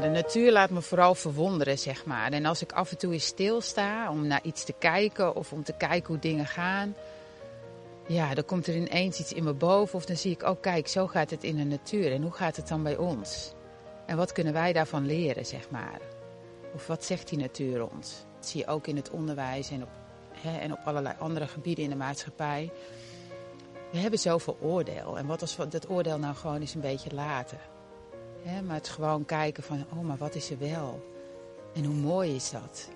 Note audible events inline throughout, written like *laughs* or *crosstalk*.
De natuur laat me vooral verwonderen, zeg maar. En als ik af en toe eens stilsta om naar iets te kijken of om te kijken hoe dingen gaan, ja, dan komt er ineens iets in me boven. Of dan zie ik, oh kijk, zo gaat het in de natuur. En hoe gaat het dan bij ons? En wat kunnen wij daarvan leren, zeg maar? Of wat zegt die natuur ons? Dat zie je ook in het onderwijs en op, hè, en op allerlei andere gebieden in de maatschappij. We hebben zoveel oordeel. En wat als we dat oordeel nou gewoon eens een beetje laten? Maar het gewoon kijken van, oh, maar wat is er wel? En hoe mooi is dat?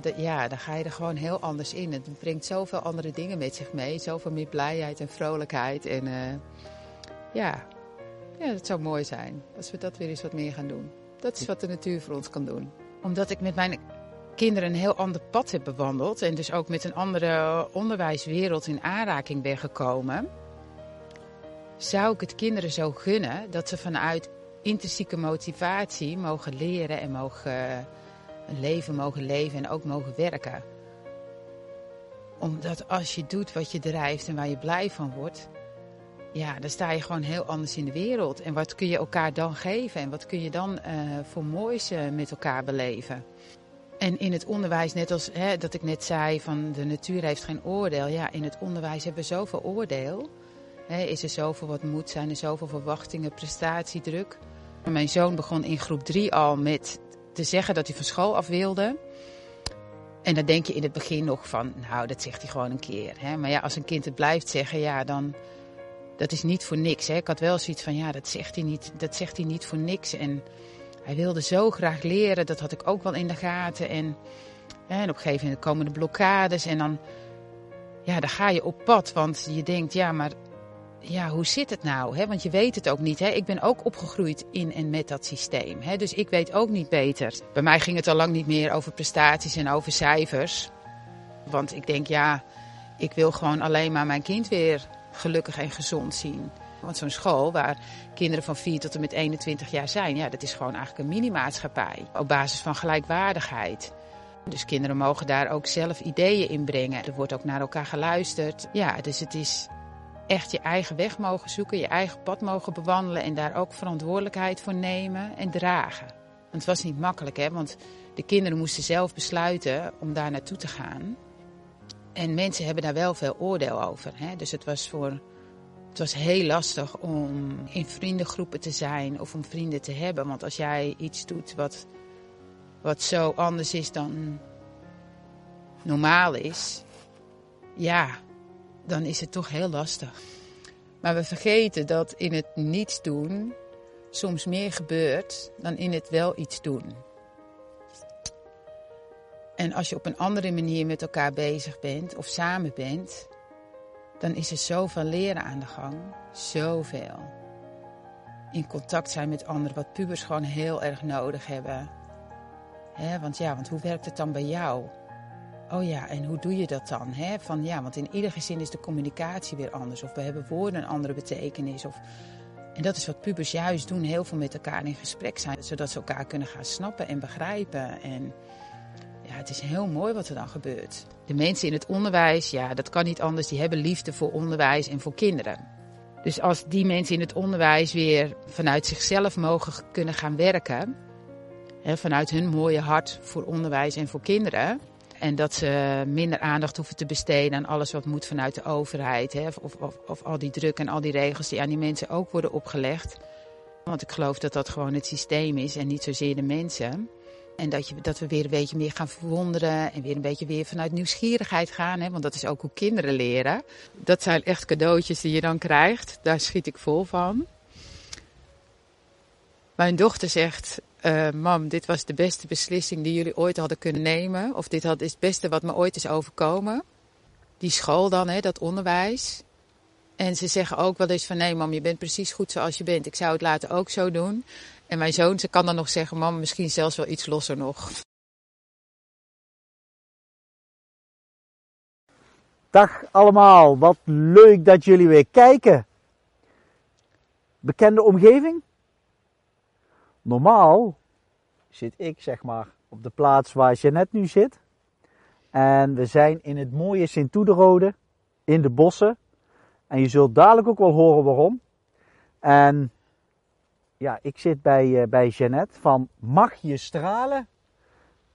Dat ja, dan ga je er gewoon heel anders in. Het brengt zoveel andere dingen met zich mee. Zoveel meer blijheid en vrolijkheid. En uh, ja, ja, dat zou mooi zijn als we dat weer eens wat meer gaan doen. Dat is wat de natuur voor ons kan doen. Omdat ik met mijn kinderen een heel ander pad heb bewandeld en dus ook met een andere onderwijswereld in aanraking ben gekomen, zou ik het kinderen zo gunnen dat ze vanuit intrinsieke motivatie mogen leren en mogen een leven mogen leven en ook mogen werken. Omdat als je doet wat je drijft en waar je blij van wordt, ja, dan sta je gewoon heel anders in de wereld. En wat kun je elkaar dan geven? En wat kun je dan uh, voor moois uh, met elkaar beleven? En in het onderwijs, net als hè, dat ik net zei, van de natuur heeft geen oordeel. Ja, in het onderwijs hebben we zoveel oordeel. Hè, is er zoveel wat moet, zijn er zoveel verwachtingen, prestatiedruk. Mijn zoon begon in groep drie al met te zeggen dat hij van school af wilde. En dan denk je in het begin nog van, nou, dat zegt hij gewoon een keer. Hè? Maar ja, als een kind het blijft zeggen, ja, dan dat is niet voor niks. Hè. Ik had wel zoiets van, ja, dat zegt, hij niet, dat zegt hij niet voor niks. En hij wilde zo graag leren, dat had ik ook wel in de gaten. En, en op een gegeven moment komen de blokkades en dan, ja, dan ga je op pad. Want je denkt, ja, maar ja, hoe zit het nou? Want je weet het ook niet. Ik ben ook opgegroeid in en met dat systeem. Dus ik weet ook niet beter. Bij mij ging het al lang niet meer over prestaties en over cijfers. Want ik denk, ja, ik wil gewoon alleen maar mijn kind weer gelukkig en gezond zien. Want zo'n school waar kinderen van 4 tot en met 21 jaar zijn, ja, dat is gewoon eigenlijk een mini-maatschappij. Op basis van gelijkwaardigheid. Dus kinderen mogen daar ook zelf ideeën in brengen. Er wordt ook naar elkaar geluisterd. Ja, dus het is echt je eigen weg mogen zoeken, je eigen pad mogen bewandelen en daar ook verantwoordelijkheid voor nemen en dragen. Want het was niet makkelijk, hè? want de kinderen moesten zelf besluiten om daar naartoe te gaan. En mensen hebben daar wel veel oordeel over. Hè? Dus het was, voor, het was heel lastig om in vriendengroepen te zijn of om vrienden te hebben. Want als jij iets doet wat, wat zo anders is dan normaal is, ja, dan is het toch heel lastig. Maar we vergeten dat in het niets doen soms meer gebeurt dan in het wel iets doen. En als je op een andere manier met elkaar bezig bent of samen bent, dan is er zoveel leren aan de gang. Zoveel. In contact zijn met anderen, wat pubers gewoon heel erg nodig hebben. want ja, want hoe werkt het dan bij jou? Oh ja, en hoe doe je dat dan? van ja, want in ieder gezin is de communicatie weer anders. Of we hebben woorden een andere betekenis. Of... En dat is wat pubers juist doen, heel veel met elkaar in gesprek zijn. Zodat ze elkaar kunnen gaan snappen en begrijpen. En ja, het is heel mooi wat er dan gebeurt. De mensen in het onderwijs, ja, dat kan niet anders. Die hebben liefde voor onderwijs en voor kinderen. Dus als die mensen in het onderwijs weer vanuit zichzelf mogen kunnen gaan werken, hè, vanuit hun mooie hart voor onderwijs en voor kinderen, en dat ze minder aandacht hoeven te besteden aan alles wat moet vanuit de overheid, hè, of, of, of al die druk en al die regels die aan die mensen ook worden opgelegd. Want ik geloof dat dat gewoon het systeem is en niet zozeer de mensen. En dat, je, dat we weer een beetje meer gaan verwonderen en weer een beetje weer vanuit nieuwsgierigheid gaan. Hè? Want dat is ook hoe kinderen leren. Dat zijn echt cadeautjes die je dan krijgt. Daar schiet ik vol van. Mijn dochter zegt, uh, mam, dit was de beste beslissing die jullie ooit hadden kunnen nemen. Of dit had, is het beste wat me ooit is overkomen. Die school dan, hè, dat onderwijs. En ze zeggen ook wel eens van nee mam, je bent precies goed zoals je bent. Ik zou het later ook zo doen. En mijn zoon, ze kan dan nog zeggen, mam, misschien zelfs wel iets losser nog. Dag allemaal, wat leuk dat jullie weer kijken. Bekende omgeving? Normaal zit ik zeg maar op de plaats waar Jeannette nu zit. En we zijn in het mooie Sint-Toederode, in de bossen. En je zult dadelijk ook wel horen waarom. En ja, ik zit bij, uh, bij Jeannette van mag je stralen?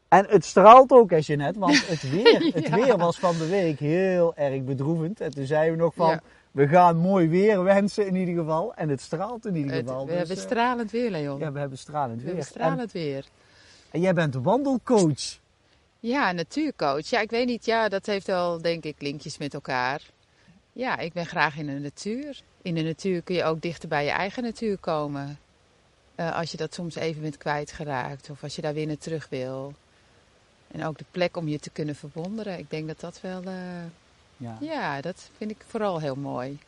En het straalt ook, hè Jeannette, want het *laughs* weer, het weer was van de week heel erg bedroevend. En toen zeiden we nog van, we gaan mooi weer wensen in ieder geval. En het straalt in ieder geval. we dus, hebben stralend weer, Leon. Ja, we hebben stralend weer. We hebben stralend weer. En jij bent wandelcoach. Ja, natuurcoach. Ja, ik weet niet. Ja, dat heeft wel, denk ik, linkjes met elkaar. Ja, ik ben graag in de natuur. In de natuur kun je ook dichter bij je eigen natuur komen. Uh, als je dat soms even bent kwijtgeraakt of als je daar weer naar terug wil. En ook de plek om je te kunnen verwonderen. Ik denk dat dat wel. Uh, ja. ja, dat vind ik vooral heel mooi.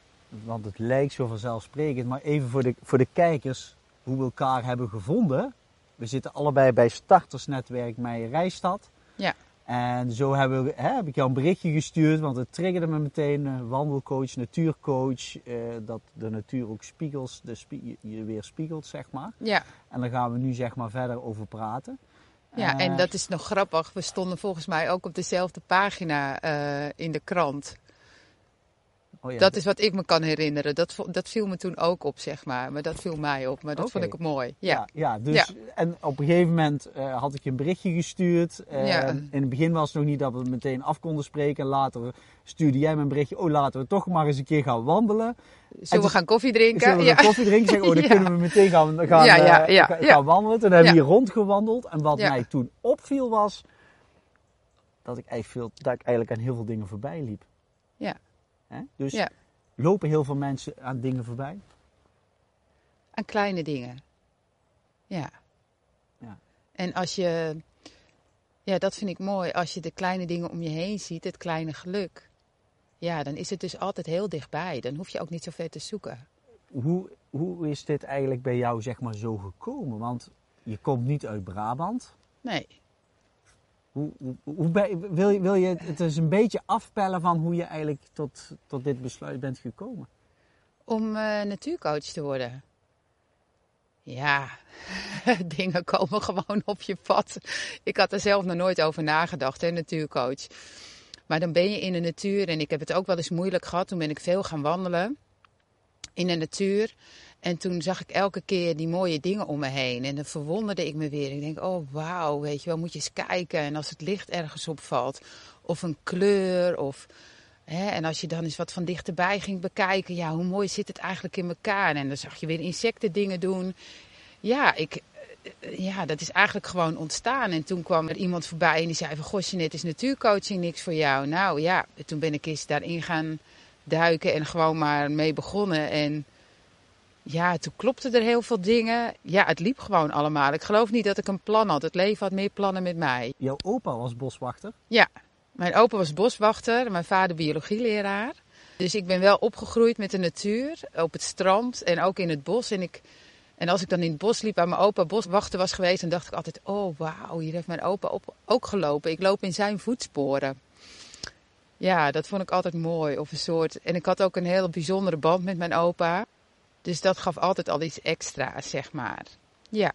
Want het lijkt zo vanzelfsprekend, maar even voor de, voor de kijkers hoe we elkaar hebben gevonden. We zitten allebei bij startersnetwerk Meijerijstad. Ja. En zo hebben we, hè, heb ik jou een berichtje gestuurd, want het triggerde me meteen. Wandelcoach, natuurcoach, uh, dat de natuur ook spiegels, de spie je weer spiegelt, zeg maar. Ja. En daar gaan we nu zeg maar verder over praten. Ja, en dat is nog grappig. We stonden volgens mij ook op dezelfde pagina uh, in de krant. Oh ja, dat is wat ik me kan herinneren. Dat, dat viel me toen ook op, zeg maar. Maar dat viel mij op. Maar dat vond ik mooi. Ja, ja, ja dus En op een gegeven moment uh, had ik je een berichtje gestuurd. Uh, in het begin was het nog niet dat we meteen af konden spreken. Later stuurde jij me een berichtje. Oh, laten we toch maar eens een keer gaan wandelen. Zullen we gaan koffie drinken? Zullen we gaan koffie drinken? Zeg, oh, dan *laughs* kunnen we meteen gaan, gaan, uh, gaan wandelen. Toen hebben we hier rondgewandeld. En wat mij toen opviel was... Dat ik, eigenlijk veel, dat ik eigenlijk aan heel veel dingen voorbij liep. Ja. Dus ja. lopen heel veel mensen aan dingen voorbij? Aan kleine dingen. Ja. ja. En als je, ja, dat vind ik mooi, als je de kleine dingen om je heen ziet, het kleine geluk. Ja, dan is het dus altijd heel dichtbij. Dan hoef je ook niet zo ver te zoeken. Hoe, hoe is dit eigenlijk bij jou zeg maar zo gekomen? Want je komt niet uit Brabant. Nee. Hoe, wil, je, wil je het eens een beetje afpellen van hoe je eigenlijk tot, tot dit besluit bent gekomen? Om uh, natuurcoach te worden. Ja, *laughs* dingen komen gewoon op je pad. Ik had er zelf nog nooit over nagedacht, hè, natuurcoach. Maar dan ben je in de natuur en ik heb het ook wel eens moeilijk gehad. Toen ben ik veel gaan wandelen in de natuur. En toen zag ik elke keer die mooie dingen om me heen. En dan verwonderde ik me weer. Ik denk, oh wauw, weet je wel, moet je eens kijken. En als het licht ergens opvalt, of een kleur, of... Hè, en als je dan eens wat van dichterbij ging bekijken, ja, hoe mooi zit het eigenlijk in elkaar? En dan zag je weer insecten dingen doen. Ja, ik, eh, ja, dat is eigenlijk gewoon ontstaan. En toen kwam er iemand voorbij en die zei van... Gosje, net is natuurcoaching niks voor jou. Nou ja, toen ben ik eens daarin gaan duiken en gewoon maar mee begonnen. En ja, toen klopte er heel veel dingen. Ja, het liep gewoon allemaal. Ik geloof niet dat ik een plan had. Het leven had meer plannen met mij. Jouw opa was boswachter? Ja, mijn opa was boswachter, mijn vader biologieleraar. Dus ik ben wel opgegroeid met de natuur, op het strand en ook in het bos. En, ik, en als ik dan in het bos liep waar mijn opa boswachter was geweest, dan dacht ik altijd, oh wauw, hier heeft mijn opa op, ook gelopen. Ik loop in zijn voetsporen. Ja, dat vond ik altijd mooi. Of een soort. En ik had ook een hele bijzondere band met mijn opa. Dus dat gaf altijd al iets extra's, zeg maar. Ja.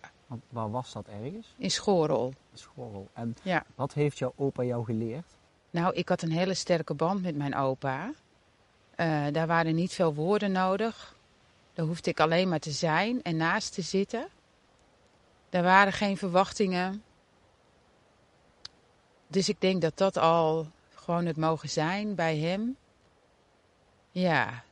waar was dat ergens? In Schorel. Schorel. En ja. wat heeft jouw opa jou geleerd? Nou, ik had een hele sterke band met mijn opa. Uh, daar waren niet veel woorden nodig. Daar hoefde ik alleen maar te zijn en naast te zitten. Er waren geen verwachtingen. Dus ik denk dat dat al gewoon het mogen zijn bij hem. Ja,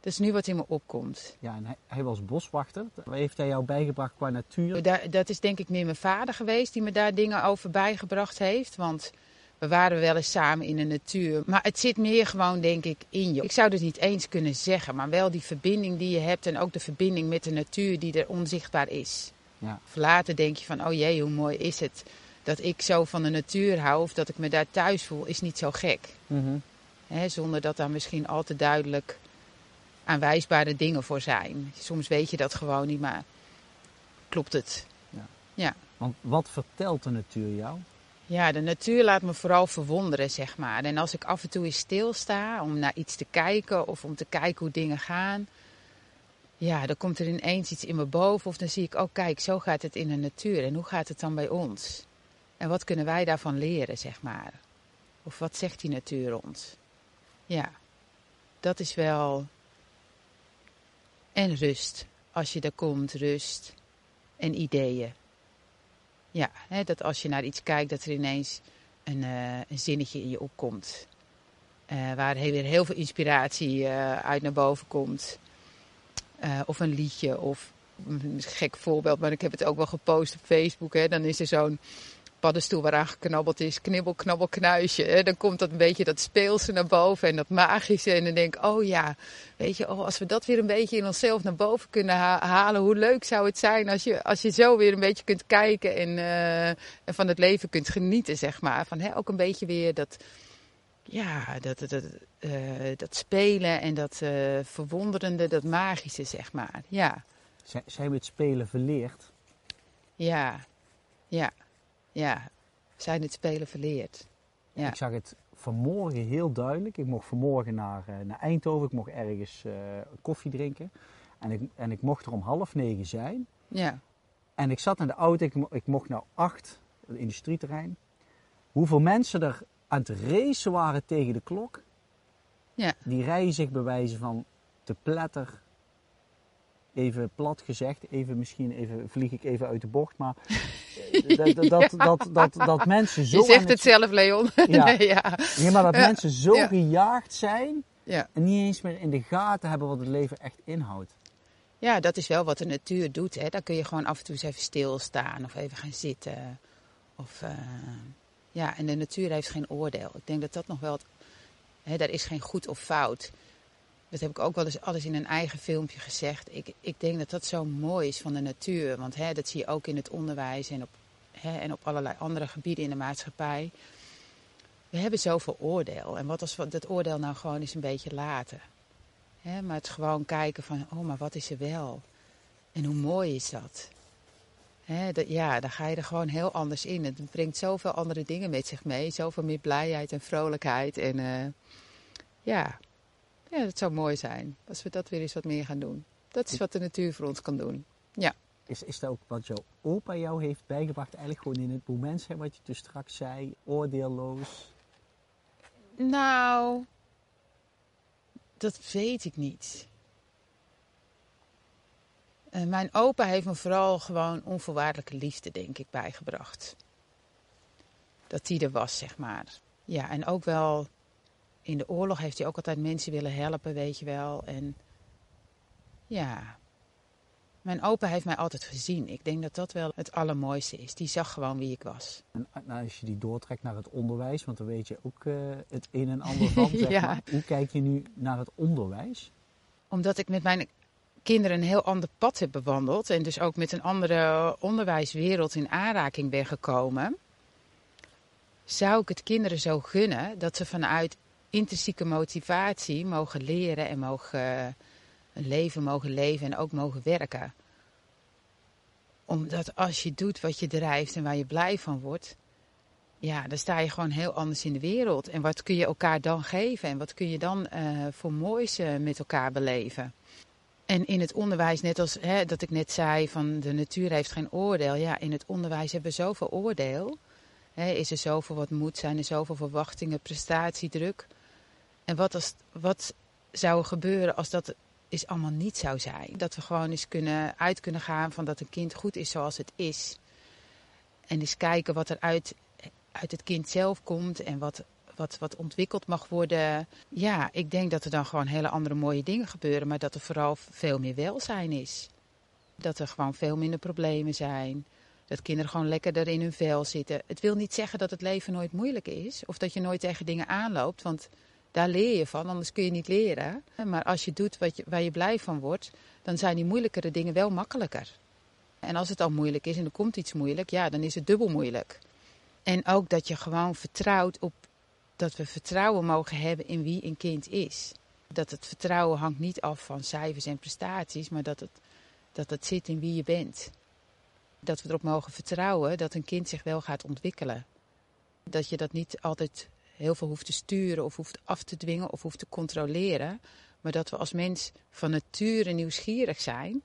dat is nu wat in me opkomt. Ja, en hij, hij, was boswachter. Wat heeft hij jou bijgebracht qua natuur? dat is denk ik meer mijn vader geweest die me daar dingen over bijgebracht heeft. Want we waren wel eens samen in de natuur. Maar het zit meer gewoon, denk ik, in je. Ik zou het niet eens kunnen zeggen, maar wel die verbinding die je hebt en ook de verbinding met de natuur die er onzichtbaar is. Ja. Of later denk je van, oh jee, hoe mooi is het dat ik zo van de natuur hou of dat ik me daar thuis voel, is niet zo gek. Mm zonder dat daar misschien al te duidelijk aanwijsbare dingen voor zijn. Soms weet je dat gewoon niet, maar klopt het. Ja. ja. Want wat vertelt de natuur jou? Ja, de natuur laat me vooral verwonderen, zeg maar. En als ik af en toe eens stilsta om naar iets te kijken of om te kijken hoe dingen gaan, ja, dan komt er ineens iets in me boven. Of dan zie ik, oh kijk, zo gaat het in de natuur. En hoe gaat het dan bij ons? En wat kunnen wij daarvan leren, zeg maar? Of wat zegt die natuur ons? Ja, dat is wel en rust. als je daar komt, rust en ideeën. Ja, hè, dat als je naar iets kijkt, dat er ineens een, uh, een zinnetje in je opkomt. Uh, waar weer heel veel inspiratie uh, uit naar boven komt. of een liedje, of een gek voorbeeld, maar ik heb het ook wel gepost op Facebook. Hè, dan is er zo'n paddenstoel waaraan geknabbeld is, knibbel, knabbel, knuisje. Hè? Dan komt dat een beetje dat speelse naar boven en dat magische. En dan denk ik, oh ja, weet je, oh, als we dat weer een beetje in onszelf naar boven kunnen halen, hoe leuk zou het zijn als je, als je zo weer een beetje kunt kijken en, uh, en van het leven kunt genieten, zeg maar. Van hè, ook een beetje weer dat, ja, dat, dat, dat, uh, dat spelen en dat uh, verwonderende, dat magische, zeg maar. Ja. Zijn we het spelen verleerd? Ja, ja ja, zijn het spelen verleerd. Ja. Ik zag het vanmorgen heel duidelijk. Ik mocht vanmorgen naar, uh, naar Eindhoven. Ik mocht ergens uh, koffie drinken. En ik, en ik mocht er om half negen zijn. Ja. En ik zat in de auto. Ik, ik mocht nou acht, het industrieterrein. Hoeveel mensen er aan het racen waren tegen de klok. Ja. Die rijden zich bewijzen van te pletter even plat gezegd, even misschien even, vlieg ik even uit de bocht, maar *laughs* eh, dat, dat, dat, dat, dat, mensen zo... Je zegt het, zelf, Leon. Ja, *laughs* nee, ja. ja maar dat mensen zo gejaagd zijn en niet eens meer in de gaten hebben wat het leven echt inhoudt. Ja, dat is wel wat de natuur doet. Hè. Dan kun je gewoon af en toe eens even stilstaan of even gaan zitten. Of, uh, ja, en de natuur heeft geen oordeel. Ik denk dat dat nog wel... Hè, daar is geen goed of fout. Dat heb ik ook wel eens alles in een eigen filmpje gezegd. Ik, ik denk dat dat zo mooi is van de natuur. Want hè, dat zie je ook in het onderwijs en op, hè, en op allerlei andere gebieden in de maatschappij. We hebben zoveel oordeel. En wat als we dat oordeel nou gewoon eens een beetje laten? Hè, maar het gewoon kijken van, oh, maar wat is er wel? En hoe mooi is dat? Hè, dat ja, dan ga je er gewoon heel anders in. Het brengt zoveel andere dingen met zich mee. Zoveel meer blijheid en vrolijkheid. En uh, ja, ja, dat zou mooi zijn als we dat weer eens wat meer gaan doen. Dat is wat de natuur voor ons kan doen. Ja. Is, is dat ook wat jouw opa jou heeft bijgebracht? Eigenlijk gewoon in het moment zijn wat je dus straks zei, oordeelloos? Nou, dat weet ik niet. Uh, mijn opa heeft me vooral gewoon onvoorwaardelijke liefde, denk ik, bijgebracht. Dat die er was, zeg maar. Ja, en ook wel in de oorlog heeft hij ook altijd mensen willen helpen, weet je wel. En ja, mijn opa heeft mij altijd gezien. Ik denk dat dat wel het allermooiste is. Die zag gewoon wie ik was. En als je die doortrekt naar het onderwijs, want dan weet je ook uh, het een en ander van. *laughs* Zeg ja. maar. Hoe kijk je nu naar het onderwijs? Omdat ik met mijn kinderen een heel ander pad heb bewandeld. En dus ook met een andere onderwijswereld in aanraking ben gekomen. Zou ik het kinderen zo gunnen dat ze vanuit intrinsieke motivatie mogen leren en mogen eh, een leven mogen leven en ook mogen werken. Omdat als je doet wat je drijft en waar je blij van wordt, ja, dan sta je gewoon heel anders in de wereld. En wat kun je elkaar dan geven en wat kun je dan uh, voor moois uh, met elkaar beleven? En in het onderwijs, net als hè, dat ik net zei, van de natuur heeft geen oordeel. Ja, in het onderwijs hebben we zoveel oordeel. Hè, is er zoveel wat moet, zijn er zoveel verwachtingen, prestatiedruk. En wat, als, wat zou er gebeuren als dat is allemaal niet zou zijn? Dat we gewoon eens kunnen, uit kunnen gaan van dat een kind goed is zoals het is. En eens kijken wat er uit, uit het kind zelf komt en wat, wat, wat ontwikkeld mag worden. Ja, ik denk dat er dan gewoon hele andere mooie dingen gebeuren, maar dat er vooral veel meer welzijn is. Dat er gewoon veel minder problemen zijn. Dat kinderen gewoon lekkerder in hun vel zitten. Het wil niet zeggen dat het leven nooit moeilijk is. Of dat je nooit tegen dingen aanloopt. Want daar leer je van, anders kun je niet leren. Maar als je doet wat je, waar je blij van wordt, dan zijn die moeilijkere dingen wel makkelijker. En als het al moeilijk is en er komt iets moeilijk, ja, dan is het dubbel moeilijk. En ook dat je gewoon vertrouwt op dat we vertrouwen mogen hebben in wie een kind is. Dat het vertrouwen hangt niet af van cijfers en prestaties, maar dat het, dat het zit in wie je bent. Dat we erop mogen vertrouwen dat een kind zich wel gaat ontwikkelen. Dat je dat niet altijd heel veel hoeft te sturen of hoeft af te dwingen of hoeft te controleren. Maar dat we als mens van nature nieuwsgierig zijn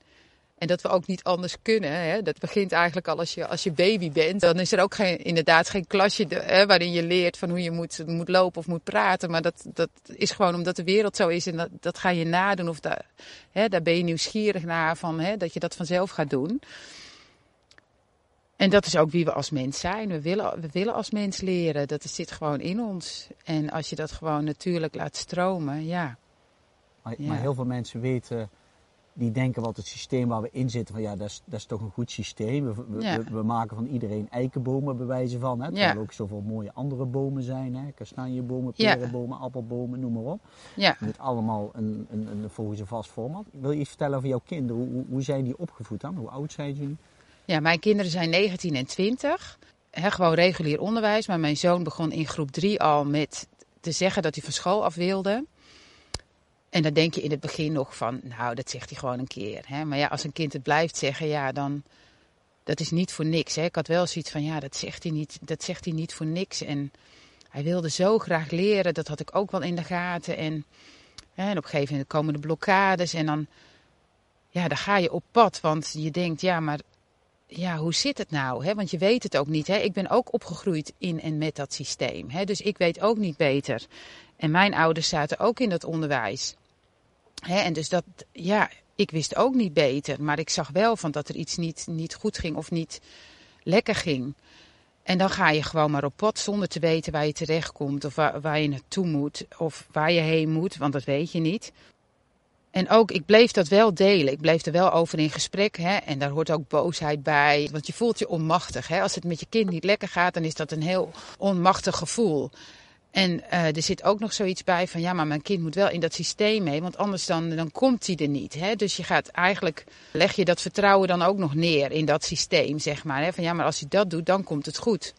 En dat we ook niet anders kunnen. Hè? Dat begint eigenlijk al als je, als je baby bent. Dan is er ook geen, inderdaad geen klasje hè, waarin je leert van hoe je moet, moet lopen of moet praten. Maar dat, dat is gewoon omdat de wereld zo is en dat, dat ga je nadoen. Of daar, hè, daar ben je nieuwsgierig naar van hè, dat je dat vanzelf gaat doen. En dat is ook wie we als mens zijn. We willen, we willen als mens leren. Dat zit gewoon in ons. En als je dat gewoon natuurlijk laat stromen, ja. Maar, maar heel veel mensen weten die denken wat het systeem waar we in zitten, van ja, dat is, dat is toch een goed systeem. We, we, we maken van iedereen eikenbomen bij wijze van. Hè, terwijl er ook zoveel mooie andere bomen zijn. Hè, kastanjebomen, perenbomen, appelbomen, noem maar op. Ja. Moet allemaal een, een, een, volgens een vast format. Wil je iets vertellen over jouw kinderen? Hoe, hoe zijn die opgevoed dan? Hoe oud zijn jullie? Ja, mijn kinderen zijn 19 en 20. He, gewoon regulier onderwijs. Maar mijn zoon begon in groep 3 al met te zeggen dat hij van school af wilde. En dan denk je in het begin nog van, nou, dat zegt hij gewoon een keer. Hè? Maar ja, als een kind het blijft zeggen, ja, dan, dat is niet voor niks. Hè? Ik had wel zoiets van, ja, dat zegt hij niet, dat zegt hij niet voor niks. En hij wilde zo graag leren, dat had ik ook wel in de gaten. En, hè, en op een gegeven moment komen de blokkades en dan, ja, dan ga je op pad. Want je denkt, ja, maar ja, hoe zit het nou? Hè? Want je weet het ook niet. Hè? Ik ben ook opgegroeid in en met dat systeem. Hè? Dus ik weet ook niet beter. En mijn ouders zaten ook in dat onderwijs. Hè? En dus dat, ja, ik wist ook niet beter. Maar ik zag wel van dat er iets niet, niet goed ging of niet lekker ging. En dan ga je gewoon maar op pad zonder te weten waar je terecht komt of waar, waar je naartoe moet of waar je heen moet, want dat weet je niet. En ook, ik bleef dat wel delen. Ik bleef er wel over in gesprek. Hè? En daar hoort ook boosheid bij. Want je voelt je onmachtig. Hè? Als het met je kind niet lekker gaat, dan is dat een heel onmachtig gevoel. En uh, er zit ook nog zoiets bij van ja, maar mijn kind moet wel in dat systeem mee, want anders dan, dan komt hij er niet. Hè? Dus je gaat eigenlijk, leg je dat vertrouwen dan ook nog neer in dat systeem, zeg maar. Hè? Van ja, maar als hij dat doet, dan komt het goed.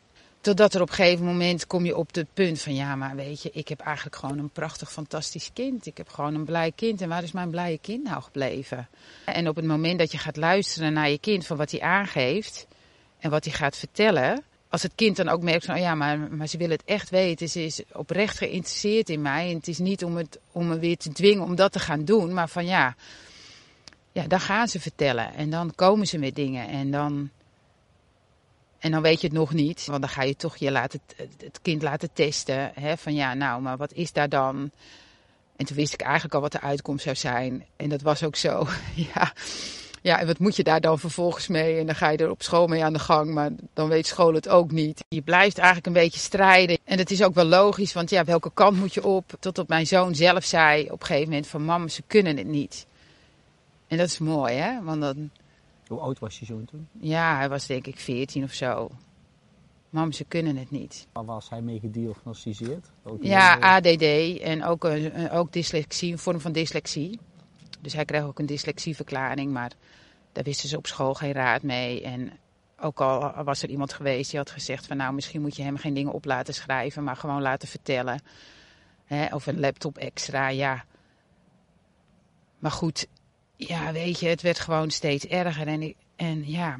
Totdat er op een gegeven moment kom je op het punt van ja, maar weet je, ik heb eigenlijk gewoon een prachtig, fantastisch kind. Ik heb gewoon een blij kind. En waar is mijn blije kind nou gebleven? En op het moment dat je gaat luisteren naar je kind van wat hij aangeeft en wat hij gaat vertellen. Als het kind dan ook merkt van oh ja, maar, maar ze wil het echt weten. Ze is oprecht geïnteresseerd in mij. En het is niet om, het, om me weer te dwingen om dat te gaan doen. Maar van ja, ja, dan gaan ze vertellen. En dan komen ze met dingen. En dan en dan weet je het nog niet, want dan ga je toch je laten, het kind laten testen. Hè, van ja, nou, maar wat is daar dan? En toen wist ik eigenlijk al wat de uitkomst zou zijn. En dat was ook zo. *laughs* ja. ja, en wat moet je daar dan vervolgens mee? En dan ga je er op school mee aan de gang, maar dan weet school het ook niet. Je blijft eigenlijk een beetje strijden. En dat is ook wel logisch, want ja, welke kant moet je op? Tot op mijn zoon zelf zei op een gegeven moment van... Mam, ze kunnen het niet. En dat is mooi, hè? Want dan hoe oud was je zoon toen? Ja, hij was denk ik 14 of zo. Mam, ze kunnen het niet. Waar was hij mee gediagnosticeerd? ja, ADD en ook, een, ook dyslexie, een vorm van dyslexie. Dus hij kreeg ook een dyslexieverklaring, maar daar wisten ze op school geen raad mee. En ook al was er iemand geweest die had gezegd van nou, misschien moet je hem geen dingen op laten schrijven, maar gewoon laten vertellen. Hè, of een laptop extra, ja. Maar goed, ja, weet je, het werd gewoon steeds erger. En, ik, en ja,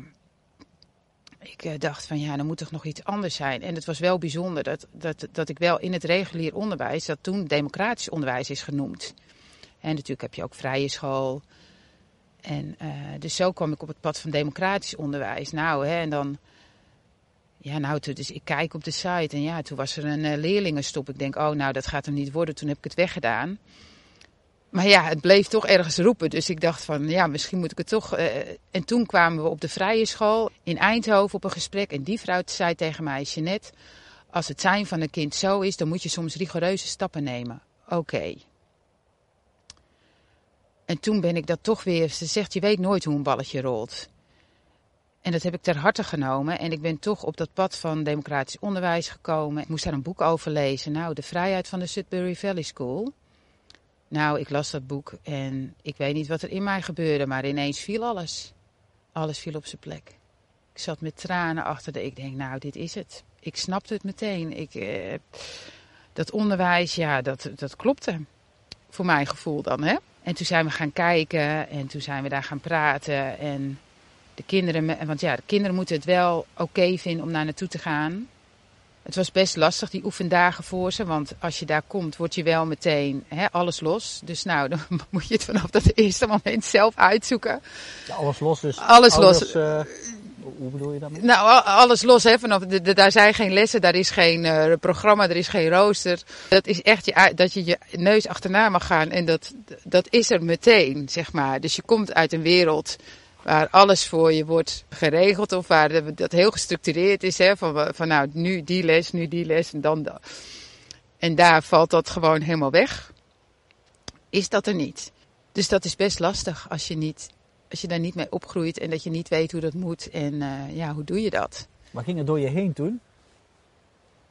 ik uh, dacht van ja, er moet toch nog iets anders zijn. En het was wel bijzonder dat, dat, dat ik wel in het regulier onderwijs, dat toen democratisch onderwijs is genoemd. En natuurlijk heb je ook vrije school. En uh, dus zo kwam ik op het pad van democratisch onderwijs. Nou, hè, en dan. Ja, nou, toen, dus ik kijk op de site en ja, toen was er een uh, leerlingenstop. Ik denk, oh, nou, dat gaat hem niet worden. Toen heb ik het weggedaan. Maar ja, het bleef toch ergens roepen. Dus ik dacht van, ja, misschien moet ik het toch. Uh, en toen kwamen we op de vrije school in Eindhoven op een gesprek. En die vrouw zei tegen mij, Jeanette, als het zijn van een kind zo is, dan moet je soms rigoureuze stappen nemen. Oké. En toen ben ik dat toch weer, ze zegt, je weet nooit hoe een balletje rolt. En dat heb ik ter harte genomen. En ik ben toch op dat pad van democratisch onderwijs gekomen. Ik moest daar een boek over lezen. Nou, De Vrijheid van de Sudbury Valley School. Nou, ik las dat boek en ik weet niet wat er in mij gebeurde, maar ineens viel alles. Alles viel op zijn plek. Ik zat met tranen achter de. Ik denk, nou, dit is het. Ik snapte het meteen. Ik, eh, dat onderwijs, ja, dat, dat klopte. Voor mijn gevoel dan, hè. En toen zijn we gaan kijken en toen zijn we daar gaan praten. En de kinderen, want ja, de kinderen moeten het wel oké vinden om daar naartoe te gaan. Het was best lastig, die oefendagen voor ze. Want als je daar komt, word je wel meteen hè, alles los. Dus nou, *laughs* dan moet je het vanaf dat eerste moment zelf uitzoeken. Ja, alles los dus. Alles ouders, los. eh, hoe bedoel je dat? Nou, alles los, hè. Vanaf de, de- daar zijn geen lessen, daar is geen eh, programma, er is geen rooster. Dat is echt je, dat je je neus achterna mag gaan. En dat, dat is er meteen, zeg maar. Dus je komt uit een wereld waar alles voor je wordt geregeld. Of waar dat heel gestructureerd is, hè. Van, van nou, nu die les, nu die les en dan dat. En daar valt dat gewoon helemaal weg. Is dat er niet. Dus dat is best lastig als je niet als je daar niet mee opgroeit en dat je niet weet hoe dat moet. En eh, ja, hoe doe je dat? Wat ging er door je heen toen?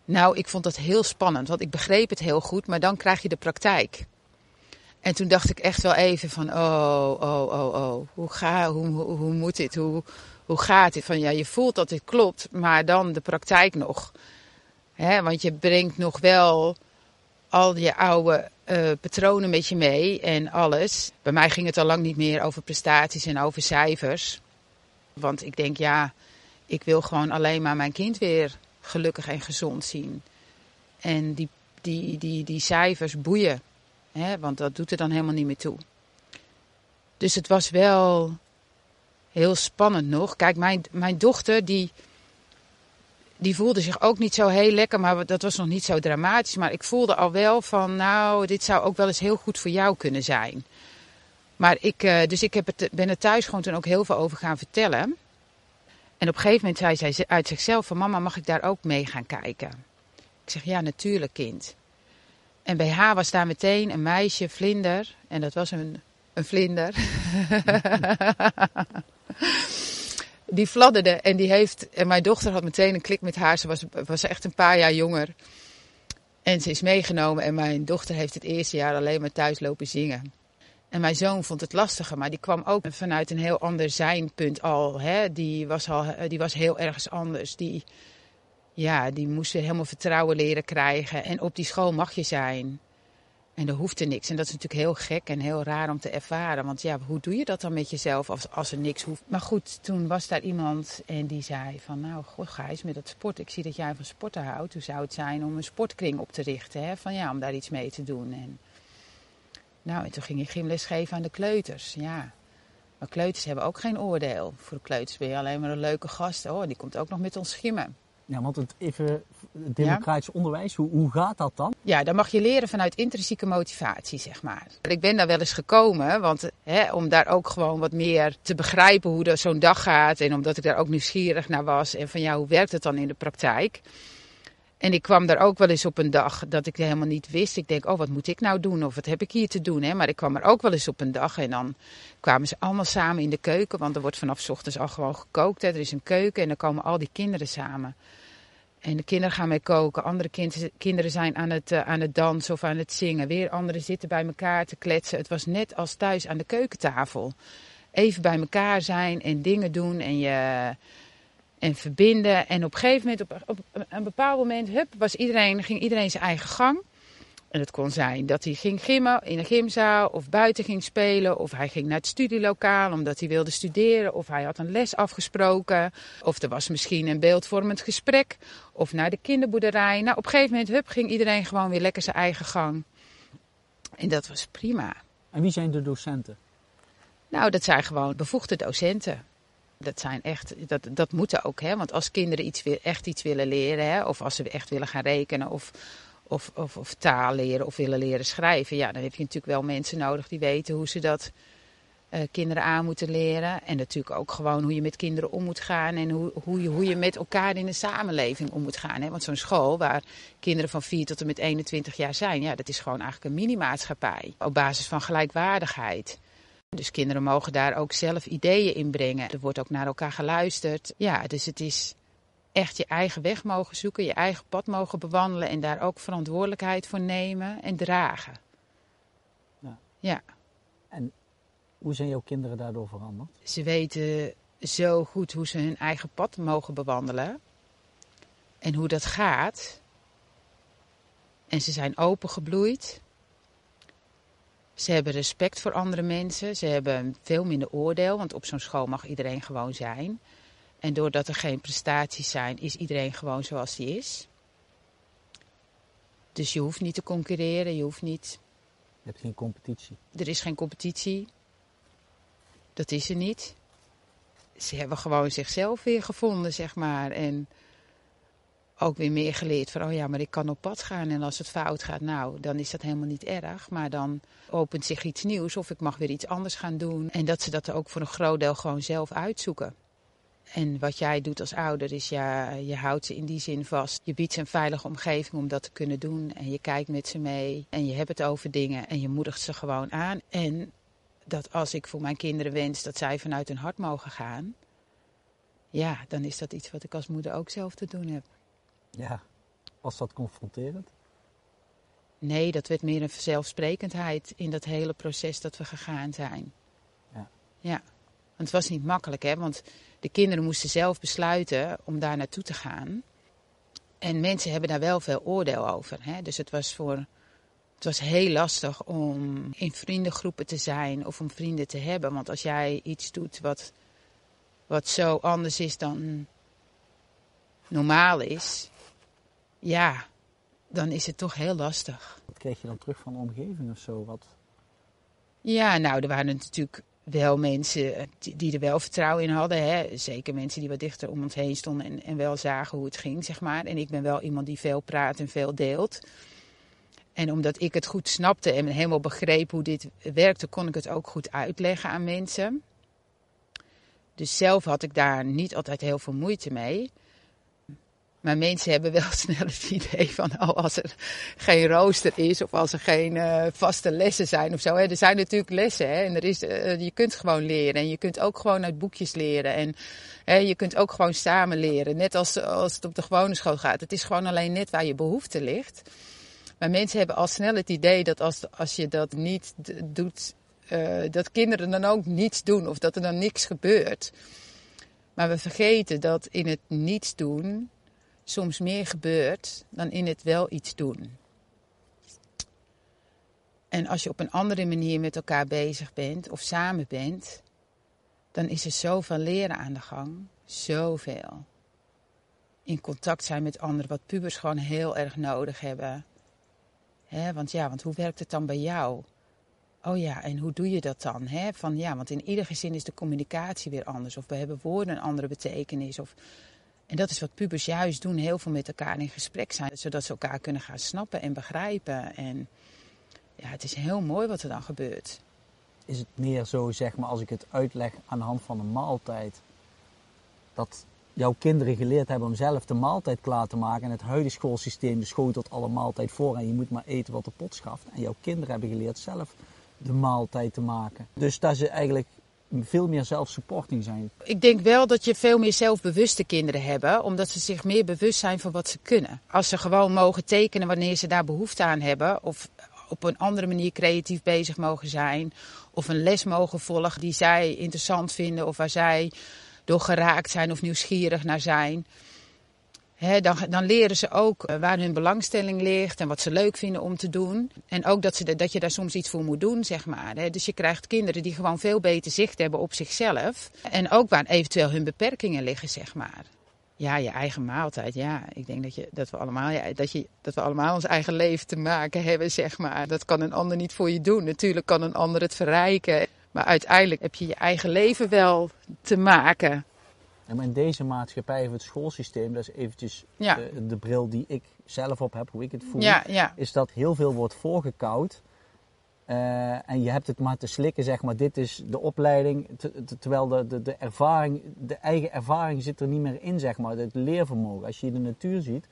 Nou, ik vond dat heel spannend, want ik begreep het heel goed, maar dan krijg je de praktijk. En toen dacht ik echt wel even van, oh, oh, oh, oh, hoe, ga, hoe, hoe, hoe moet dit? Hoe, hoe gaat dit? Van ja, je voelt dat dit klopt, maar dan de praktijk nog. Hè, want je brengt nog wel al je oude eh, patronen met je mee en alles. Bij mij ging het al lang niet meer over prestaties en over cijfers. Want ik denk, ja, ik wil gewoon alleen maar mijn kind weer gelukkig en gezond zien. En die, die, die, die cijfers boeien. Hè, want dat doet er dan helemaal niet meer toe. Dus het was wel heel spannend nog. Kijk, mijn, mijn dochter die, die voelde zich ook niet zo heel lekker. Maar dat was nog niet zo dramatisch. Maar ik voelde al wel van, nou, dit zou ook wel eens heel goed voor jou kunnen zijn. Maar ik, eh, dus ik heb het, ben er thuis gewoon toen ook heel veel over gaan vertellen. En op een gegeven moment zei zij uit zichzelf van mama, mag ik daar ook mee gaan kijken? Ik zeg ja, natuurlijk kind. En bij haar was daar meteen een meisje, vlinder. En dat was een, een vlinder. *laughs* die fladderde en die heeft... En mijn dochter had meteen een klik met haar. Ze was, was echt een paar jaar jonger. En ze is meegenomen en mijn dochter heeft het eerste jaar alleen maar thuis lopen zingen. En mijn zoon vond het lastiger, maar die kwam ook vanuit een heel ander zijnpunt al. Hè? Die, was al die was heel ergens anders. Die, ja, die moest weer helemaal vertrouwen leren krijgen. En op die school mag je zijn. En er hoefde niks. En dat is natuurlijk heel gek en heel raar om te ervaren. Want ja, hoe doe je dat dan met jezelf als, als er niks hoeft? Maar goed, toen was daar iemand en die zei van... Nou, goh Gijs, met dat sport. Ik zie dat jij van sporten houdt. Hoe zou het zijn om een sportkring op te richten? Hè? Van ja, om daar iets mee te doen. En, nou, en toen ging je gymles geven aan de kleuters. Ja, maar kleuters hebben ook geen oordeel. Voor de kleuters ben je alleen maar een leuke gast. Oh, die komt ook nog met ons gimmen. Ja, want het even het democratisch onderwijs, hoe, hoe gaat dat dan? Ja, dan mag je leren vanuit intrinsieke motivatie, zeg maar. Ik ben daar wel eens gekomen, want hè, om daar ook gewoon wat meer te begrijpen hoe zo'n dag gaat. En omdat ik daar ook nieuwsgierig naar was. En van ja, hoe werkt het dan in de praktijk? En ik kwam daar ook wel eens op een dag dat ik helemaal niet wist. Ik denk, oh, wat moet ik nou doen? Of wat heb ik hier te doen? Hè? Maar ik kwam er ook wel eens op een dag en dan kwamen ze allemaal samen in de keuken. Want er wordt vanaf ochtends al gewoon gekookt. Er is een keuken en dan komen al die kinderen samen. En de kinderen gaan mee koken. Andere kind, kinderen zijn aan het, uh, aan het dansen of aan het zingen. Weer anderen zitten bij elkaar te kletsen. Het was net als thuis aan de keukentafel. Even bij elkaar zijn en dingen doen en je en verbinden. En op een gegeven moment, op, op een bepaald moment, hup, was iedereen, ging iedereen zijn eigen gang. En het kon zijn dat hij ging gimmen in een gymzaal, of buiten ging spelen, of hij ging naar het studielokaal omdat hij wilde studeren, of hij had een les afgesproken, of er was misschien een beeldvormend gesprek, of naar de kinderboerderij. Nou, op een gegeven moment, hup, ging iedereen gewoon weer lekker zijn eigen gang. En dat was prima. En wie zijn de docenten? Nou, dat zijn gewoon bevoegde docenten. Dat zijn echt, dat, dat moeten ook, hè? Want als kinderen iets, echt iets willen leren, hè? of als ze echt willen gaan rekenen, of, of, of, of taal leren of willen leren schrijven, ja, dan heb je natuurlijk wel mensen nodig die weten hoe ze dat uh, kinderen aan moeten leren. En natuurlijk ook gewoon hoe je met kinderen om moet gaan en hoe, hoe, je, hoe je met elkaar in de samenleving om moet gaan. Hè? Want zo'n school waar kinderen van 4 tot en met 21 jaar zijn, ja, dat is gewoon eigenlijk een mini-maatschappij op basis van gelijkwaardigheid. Dus kinderen mogen daar ook zelf ideeën in brengen. Er wordt ook naar elkaar geluisterd. Ja, dus het is echt je eigen weg mogen zoeken, je eigen pad mogen bewandelen en daar ook verantwoordelijkheid voor nemen en dragen. Ja. ja. En hoe zijn jouw kinderen daardoor veranderd? Ze weten zo goed hoe ze hun eigen pad mogen bewandelen en hoe dat gaat. En ze zijn opengebloeid. Ze hebben respect voor andere mensen. Ze hebben veel minder oordeel, want op zo'n school mag iedereen gewoon zijn. En doordat er geen prestaties zijn, is iedereen gewoon zoals hij is. Dus je hoeft niet te concurreren, je hoeft niet. Je hebt geen competitie. Er is geen competitie. Dat is er niet. Ze hebben gewoon zichzelf weer gevonden, zeg maar. En ook weer meer geleerd van, oh ja, maar ik kan op pad gaan. En als het fout gaat, nou, dan is dat helemaal niet erg. Maar dan opent zich iets nieuws of ik mag weer iets anders gaan doen. En dat ze dat ook voor een groot deel gewoon zelf uitzoeken. En wat jij doet als ouder is, ja, je houdt ze in die zin vast. Je biedt ze een veilige omgeving om dat te kunnen doen. En je kijkt met ze mee. En je hebt het over dingen. En je moedigt ze gewoon aan. En dat als ik voor mijn kinderen wens dat zij vanuit hun hart mogen gaan. Ja, dan is dat iets wat ik als moeder ook zelf te doen heb. Ja, was dat confronterend? Nee, dat werd meer een vanzelfsprekendheid in dat hele proces dat we gegaan zijn. Ja. Ja, want het was niet makkelijk, hè? Want de kinderen moesten zelf besluiten om daar naartoe te gaan. En mensen hebben daar wel veel oordeel over. Hè? Dus het was, voor, het was heel lastig om in vriendengroepen te zijn of om vrienden te hebben. Want als jij iets doet wat, wat zo anders is dan normaal is, ja, dan is het toch heel lastig. Wat kreeg je dan terug van de omgeving of zo? Wat? Ja, nou, er waren natuurlijk wel mensen die, die er wel vertrouwen in hadden. Hè? Zeker mensen die wat dichter om ons heen stonden en, en wel zagen hoe het ging, zeg maar. En ik ben wel iemand die veel praat en veel deelt. En omdat ik het goed snapte en helemaal begreep hoe dit werkte, kon ik het ook goed uitleggen aan mensen. Dus zelf had ik daar niet altijd heel veel moeite mee. Maar mensen hebben wel *laughs* snel het idee van, oh, als er geen rooster is of als er geen uh, vaste lessen zijn of zo. Hè. Er zijn natuurlijk lessen en er is, uh, je kunt gewoon leren en je kunt ook gewoon uit boekjes leren. En hè, je kunt ook gewoon samen leren, net als, als het op de gewone school gaat. Het is gewoon alleen net waar je behoefte ligt. Maar mensen hebben al snel het idee dat als, als je dat niet doet, uh, dat kinderen dan ook niets doen of dat er dan niks gebeurt. Maar we vergeten dat in het niets doen soms meer gebeurt dan in het wel iets doen. En als je op een andere manier met elkaar bezig bent of samen bent, dan is er zoveel leren aan de gang. Zoveel. In contact zijn met anderen, wat pubers gewoon heel erg nodig hebben. He, want ja, want hoe werkt het dan bij jou? Oh ja, en hoe doe je dat dan? Van ja, want in ieder gezin is de communicatie weer anders. Of we hebben woorden een andere betekenis. Of en dat is wat pubers juist doen, heel veel met elkaar in gesprek zijn, zodat ze elkaar kunnen gaan snappen en begrijpen. En ja, het is heel mooi wat er dan gebeurt. Is het meer zo, zeg maar, als ik het uitleg aan de hand van een maaltijd, dat jouw kinderen geleerd hebben om zelf de maaltijd klaar te maken. En het huidige schoolsysteem schotelt alle maaltijd voor en je moet maar eten wat de pot schaft. En jouw kinderen hebben geleerd zelf de maaltijd te maken. Dus dat ze eigenlijk veel meer zelfsupporting zijn. Ik denk wel dat je veel meer zelfbewuste kinderen hebben, omdat ze zich meer bewust zijn van wat ze kunnen. Als ze gewoon mogen tekenen wanneer ze daar behoefte aan hebben, of op een andere manier creatief bezig mogen zijn, of een les mogen volgen die zij interessant vinden of waar zij door geraakt zijn of nieuwsgierig naar zijn dan, dan, leren ze ook eh, waar hun belangstelling ligt en wat ze leuk vinden om te doen. En ook dat, ze, dat je daar soms iets voor moet doen, zeg maar. Dus je krijgt kinderen die gewoon veel beter zicht hebben op zichzelf. En ook waar eventueel hun beperkingen liggen, zeg maar. Ja, je eigen maaltijd. Ja, ik denk dat, je, dat, we allemaal, ja, dat, je, dat we allemaal ons eigen leven te maken hebben, zeg maar. Dat kan een ander niet voor je doen. Natuurlijk kan een ander het verrijken. Maar uiteindelijk heb je je eigen leven wel te maken. Ja, maar in deze maatschappij of het schoolsysteem, dat is eventjes de, de, bril die ik zelf op heb, hoe ik het voel, is dat heel veel wordt voorgekoud. Uh, en je hebt het maar te slikken, zeg maar, dit is de opleiding, terwijl de, de, de ervaring, de eigen ervaring zit er niet meer in, zeg maar, het leervermogen. Als je de natuur ziet,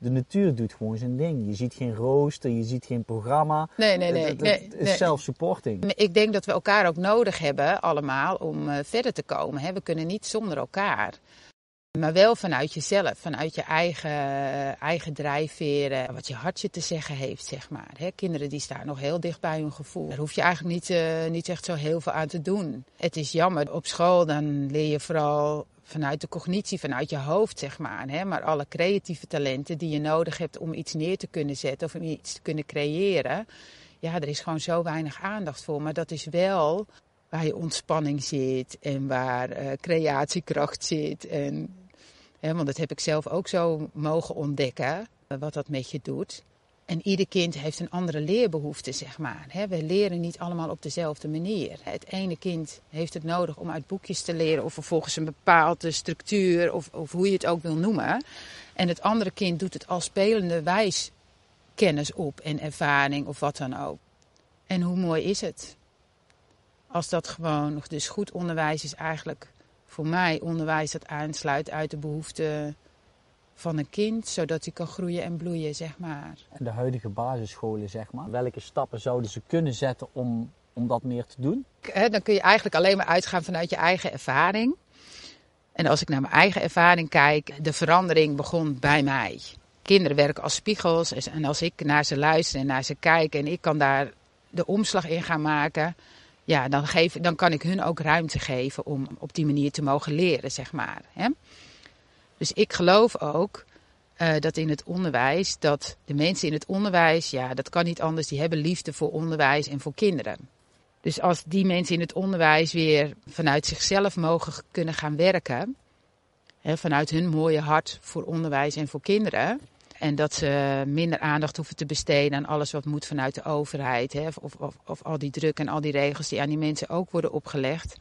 de natuur doet gewoon zijn ding. Je ziet geen rooster, je ziet geen programma. Nee, nee, nee. Het, is zelf-supporting. Ik denk dat we elkaar ook nodig hebben, allemaal, om uh, verder te komen. We kunnen niet zonder elkaar. Maar wel vanuit jezelf, vanuit je eigen, eigen drijfveren, wat je hartje te zeggen heeft, zeg maar. kinderen die staan nog heel dicht bij hun gevoel. Daar hoef je eigenlijk niet, uh, niet echt zo heel veel aan te doen. Het is jammer, op school dan leer je vooral vanuit de cognitie, vanuit je hoofd, zeg maar. Hè? Maar alle creatieve talenten die je nodig hebt om iets neer te kunnen zetten of om iets te kunnen creëren. Ja, er is gewoon zo weinig aandacht voor. Maar dat is wel waar je ontspanning zit en waar uh, creatiekracht zit. En, hè, want dat heb ik zelf ook zo mogen ontdekken, wat dat met je doet. En ieder kind heeft een andere leerbehoefte, zeg maar. We leren niet allemaal op dezelfde manier. Het ene kind heeft het nodig om uit boekjes te leren of volgens een bepaalde structuur of, of hoe je het ook wil noemen. En het andere kind doet het als spelende wijs kennis op en ervaring of wat dan ook. En hoe mooi is het? Als dat gewoon dus goed onderwijs is eigenlijk voor mij onderwijs dat aansluit uit de behoeften van een kind, zodat hij kan groeien en bloeien, zeg maar. En de huidige basisscholen, zeg maar, welke stappen zouden ze kunnen zetten om, om dat meer te doen? Dan kun je eigenlijk alleen maar uitgaan vanuit je eigen ervaring. En als ik naar mijn eigen ervaring kijk, de verandering begon bij mij. Kinderen werken als spiegels en als ik naar ze luister en naar ze kijk en ik kan daar de omslag in gaan maken, ja, dan, geef, dan kan ik hun ook ruimte geven om op die manier te mogen leren, zeg maar. Hè? Dus ik geloof ook uh, dat in het onderwijs, dat de mensen in het onderwijs, ja, dat kan niet anders, die hebben liefde voor onderwijs en voor kinderen. Dus als die mensen in het onderwijs weer vanuit zichzelf mogen kunnen gaan werken, hè, vanuit hun mooie hart voor onderwijs en voor kinderen, en dat ze minder aandacht hoeven te besteden aan alles wat moet vanuit de overheid, hè, of, of, of al die druk en al die regels die aan die mensen ook worden opgelegd.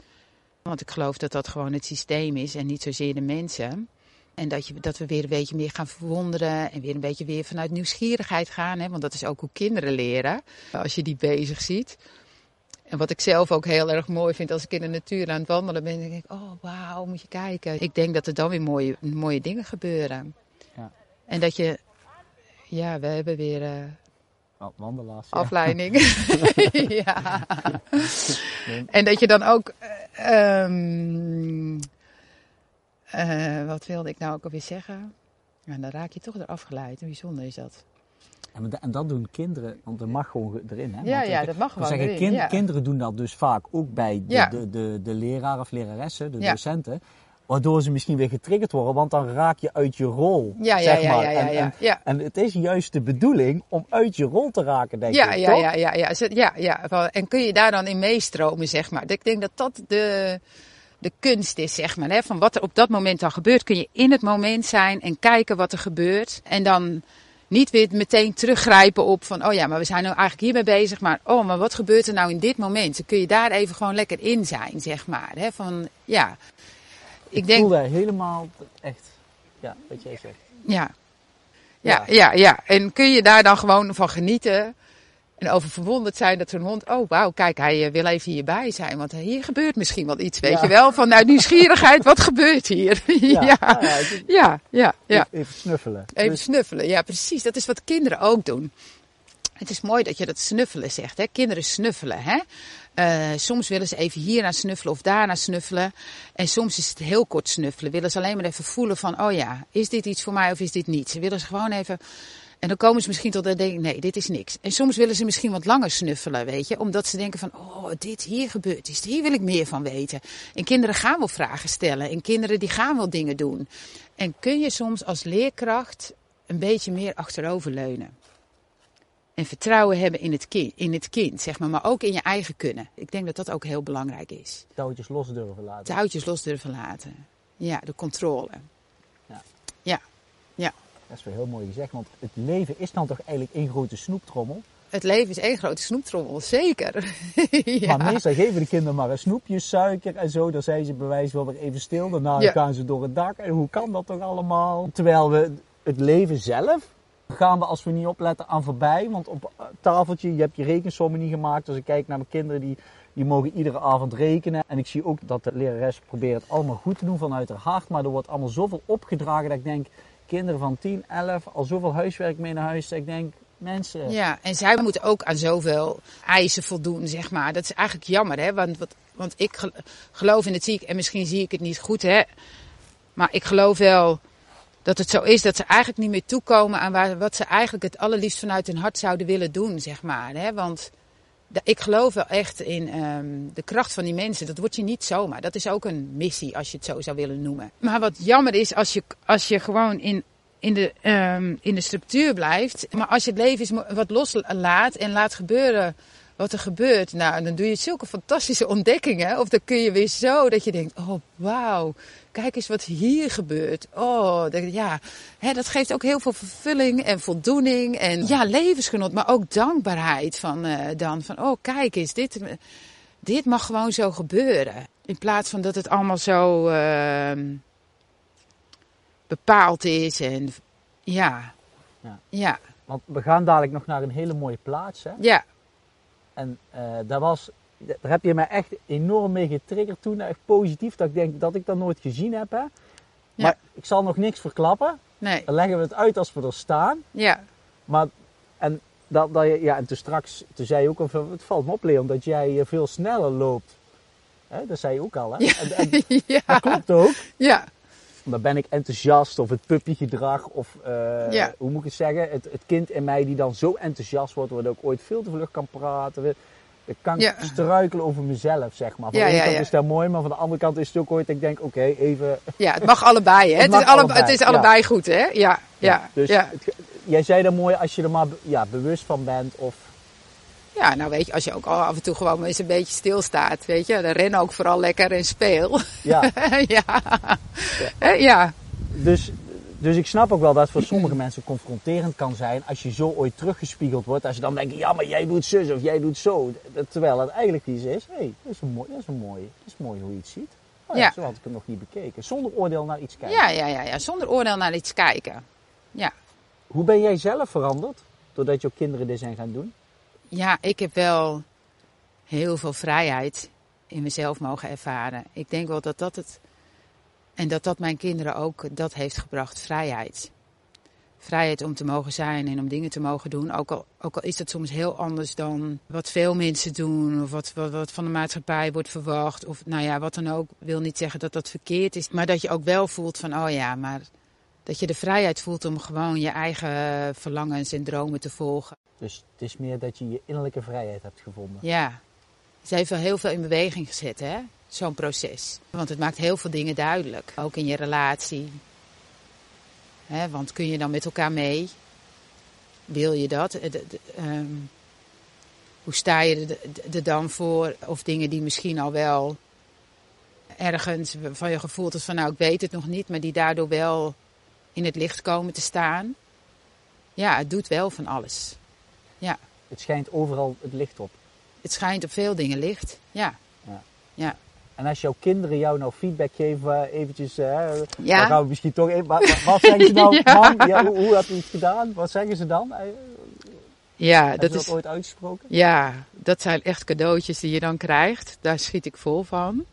Want ik geloof dat dat gewoon het systeem is en niet zozeer de mensen. En dat, je, dat we weer een beetje meer gaan verwonderen en weer een beetje weer vanuit nieuwsgierigheid gaan. Hè? Want dat is ook hoe kinderen leren, als je die bezig ziet. En wat ik zelf ook heel erg mooi vind als ik in de natuur aan het wandelen ben, dan denk ik, oh wauw, moet je kijken. Ik denk dat er dan weer mooie, mooie dingen gebeuren. Ja. En dat je, ja, we hebben weer... Uh, Wandelaars. Afleiding. *laughs* *laughs* ja. En dat je dan ook... Um, uh, wat wilde ik nou ook alweer zeggen? Ja, dan raak je toch eraf geleid. Bijzonder is dat. En dat doen kinderen, want dat mag gewoon erin. Hè? Ja, ja, dat mag gewoon zeggen, erin. Kind, Kinderen doen dat dus vaak ook bij de, de, de, de leraar of leraressen, de docenten. Waardoor ze misschien weer getriggerd worden, want dan raak je uit je rol. Ja, zeg maar. ja, ja, ja, en, en, en, het is juist de bedoeling om uit je rol te raken, denk ja, ik. Ja, ja, ja, ja, ja, ja. En kun je daar dan in meestromen, zeg maar. Ik denk dat dat de de kunst is, zeg maar. Hè? Van wat er op dat moment dan gebeurt, kun je in het moment zijn en kijken wat er gebeurt. En dan niet weer meteen teruggrijpen op van, oh ja, maar we zijn nu eigenlijk hiermee bezig. Maar, oh, maar wat gebeurt er nou in dit moment? Dan kun je daar even gewoon lekker in zijn, zeg maar. Hè? Van, ja. Ik, ik denk... voel daar helemaal echt, ja, wat jij zegt. Ja, ja, ja, ja. En kun je daar dan gewoon van genieten? En over verwonderd zijn dat zo'n hond, oh wauw, kijk, hij eh, wil even hierbij zijn. Want hier gebeurt misschien wel iets, weet je wel. Vanuit nieuwsgierigheid, wat gebeurt hier? *laughs* ja, ja, ja, ja, ja, Even snuffelen. Even dus- snuffelen, ja precies. Dat is wat kinderen ook doen. Het is mooi dat je dat snuffelen zegt, hè. Kinderen snuffelen, hè. Uh, soms willen ze even hier naar snuffelen of daar naar snuffelen. En soms is het heel kort snuffelen. Willen ze alleen maar even voelen van, oh ja, is dit iets voor mij of is dit niet? Ze willen ze gewoon even en dan komen ze misschien tot de denk nee, dit is niks. En soms willen ze misschien wat langer snuffelen, weet je. Omdat ze denken van, oh, dit hier gebeurt is. Hier wil ik meer van weten. En kinderen gaan wel vragen stellen. En kinderen die gaan wel dingen doen. En kun je soms als leerkracht een beetje meer achteroverleunen. En vertrouwen hebben in het, kind, in het kind, zeg maar. Maar ook in je eigen kunnen. Ik denk dat dat ook heel belangrijk is. Touwtjes los durven laten. Touwtjes los durven laten. Ja, de controle. Ja. Ja. Dat is wel heel mooi gezegd, want het leven is dan toch eigenlijk één grote snoeptrommel? Het leven is één grote snoeptrommel, zeker. *laughs* ja. Maar meestal geven de kinderen maar een snoepje, suiker en zo. Dan zijn ze bewijs wel weer even stil. Daarna gaan ze door het dak. En hoe kan dat toch allemaal? Terwijl we het leven zelf gaan we als we niet opletten aan voorbij. Want op tafeltje, je hebt je rekensommen niet gemaakt. Als ik kijk naar mijn kinderen, die, die mogen iedere avond rekenen. En ik zie ook dat de lerares probeert het allemaal goed te doen vanuit haar hart. Maar er wordt allemaal zoveel opgedragen dat ik denk kinderen van 10, 11 al zoveel huiswerk mee naar huis. Ik denk, mensen. Ja, en zij moeten ook aan zoveel eisen voldoen, zeg maar. Dat is eigenlijk jammer, hè? Want, want ik geloof in het ziek en misschien zie ik het niet goed, hè? Maar ik geloof wel dat het zo is dat ze eigenlijk niet meer toekomen aan waar, wat ze eigenlijk het allerliefst vanuit hun hart zouden willen doen, zeg maar. Hè? Want ik geloof wel echt in um, de kracht van die mensen. Dat wordt je niet zomaar. Dat is ook een missie, als je het zo zou willen noemen. Maar wat jammer is, als je, als je gewoon in, in, de, um, in de structuur blijft. Maar als je het leven wat loslaat en laat gebeuren wat er gebeurt. Nou, dan doe je zulke fantastische ontdekkingen. Of dan kun je weer zo dat je denkt, oh wauw, kijk eens wat hier gebeurt. Oh, dat, ja, hè, dat geeft ook heel veel vervulling en voldoening. En ja, levensgenot, maar ook dankbaarheid van uh, dan. Van, oh kijk eens, dit, dit mag gewoon zo gebeuren. In plaats van dat het allemaal zo uh, bepaald is. En ja. ja. ja. Want we gaan dadelijk nog naar een hele mooie plaats. Hè? Ja. En uh, daar, was, daar heb je mij echt enorm mee getriggerd toen. Echt positief. Dat ik denk dat ik dat nooit gezien heb. Hè? Ja. Maar ik zal nog niks verklappen. Nee. Dan leggen we het uit als we er staan. Ja. Maar, en, dat, dat je, ja, en toen straks, toen zei je ook, het valt me op Leon, dat jij veel sneller loopt. Hè? Dat zei je ook al, hè? Ja. En, en, *laughs* ja. Dat klopt ook. Ja. Dan ben ik enthousiast of het puppygedrag of uh, ja. hoe moet ik het zeggen, het, het, kind in mij die dan zo enthousiast wordt, wordt ook ooit veel te vlug kan praten. Ik kan ja. struikelen over mezelf, zeg maar. Van ja, de ene kant is dat mooi, maar van de andere kant is het ook ooit, ik denk, oké, okay, even... Ja, het mag allebei, hè? *laughs* Het, het, is, alle, allebei, het is allebei goed, hè? Ja, ja. Dus jij zei dan mooi, als je er maar ja, bewust van bent of... Ja, nou weet je, als je ook af en toe gewoon eens een beetje stilstaat, weet je, dan ren ook vooral lekker en speel. Ja. *laughs* ja. ja. ja. Dus, dus ik snap ook wel dat het voor sommige mensen confronterend kan zijn als je zo ooit teruggespiegeld wordt. Als je dan denkt, ja maar jij doet zus of jij doet zo. Terwijl het eigenlijk iets is, hé, hey, dat is een mooi, dat is een mooi, dat is mooi hoe je het ziet. Oh, ja, ja. Zo had ik het nog niet bekeken. Zonder oordeel naar iets kijken. Ja, ja, ja, ja, zonder oordeel naar iets kijken. Ja. Hoe ben jij zelf veranderd doordat jouw kinderen dit zijn gaan doen? Ja, ik heb wel heel veel vrijheid in mezelf mogen ervaren. Ik denk wel dat dat het. En dat dat mijn kinderen ook dat heeft gebracht, vrijheid. Vrijheid om te mogen zijn en om dingen te mogen doen. Ook al, ook al is dat soms heel anders dan wat veel mensen doen. Of wat, wat, wat van de maatschappij wordt verwacht. Of nou ja, wat dan ook. Wil niet zeggen dat dat verkeerd is. Maar dat je ook wel voelt van, oh ja, maar dat je de vrijheid voelt om gewoon je eigen verlangens en dromen te volgen. Dus het is meer dat je je innerlijke vrijheid hebt gevonden. Ja, ze heeft wel heel veel in beweging gezet, hè? Zo'n proces. Want het maakt heel veel dingen duidelijk. Ook in je relatie. Hè, want kun je dan met elkaar mee? Wil je dat? De, de, um, hoe sta je er dan voor? Of dingen die misschien al wel ergens van je gevoeld is van nou ik weet het nog niet, maar die daardoor wel in het licht komen te staan. Ja, het doet wel van alles. Ja. Het schijnt overal het licht op. Het schijnt op veel dingen licht, ja. Ja. ja. En als jouw kinderen jou nou feedback geven, eventjes, uh, ja. dan gaan we misschien toch even, wat, wat zeggen ze nou, *laughs* ja. man, ja, hoe, hoe heb je het gedaan? Wat zeggen ze dan? Ja, Heb dat je is, dat ooit uitgesproken? ja, dat zijn echt cadeautjes die je dan krijgt. Daar schiet ik vol van.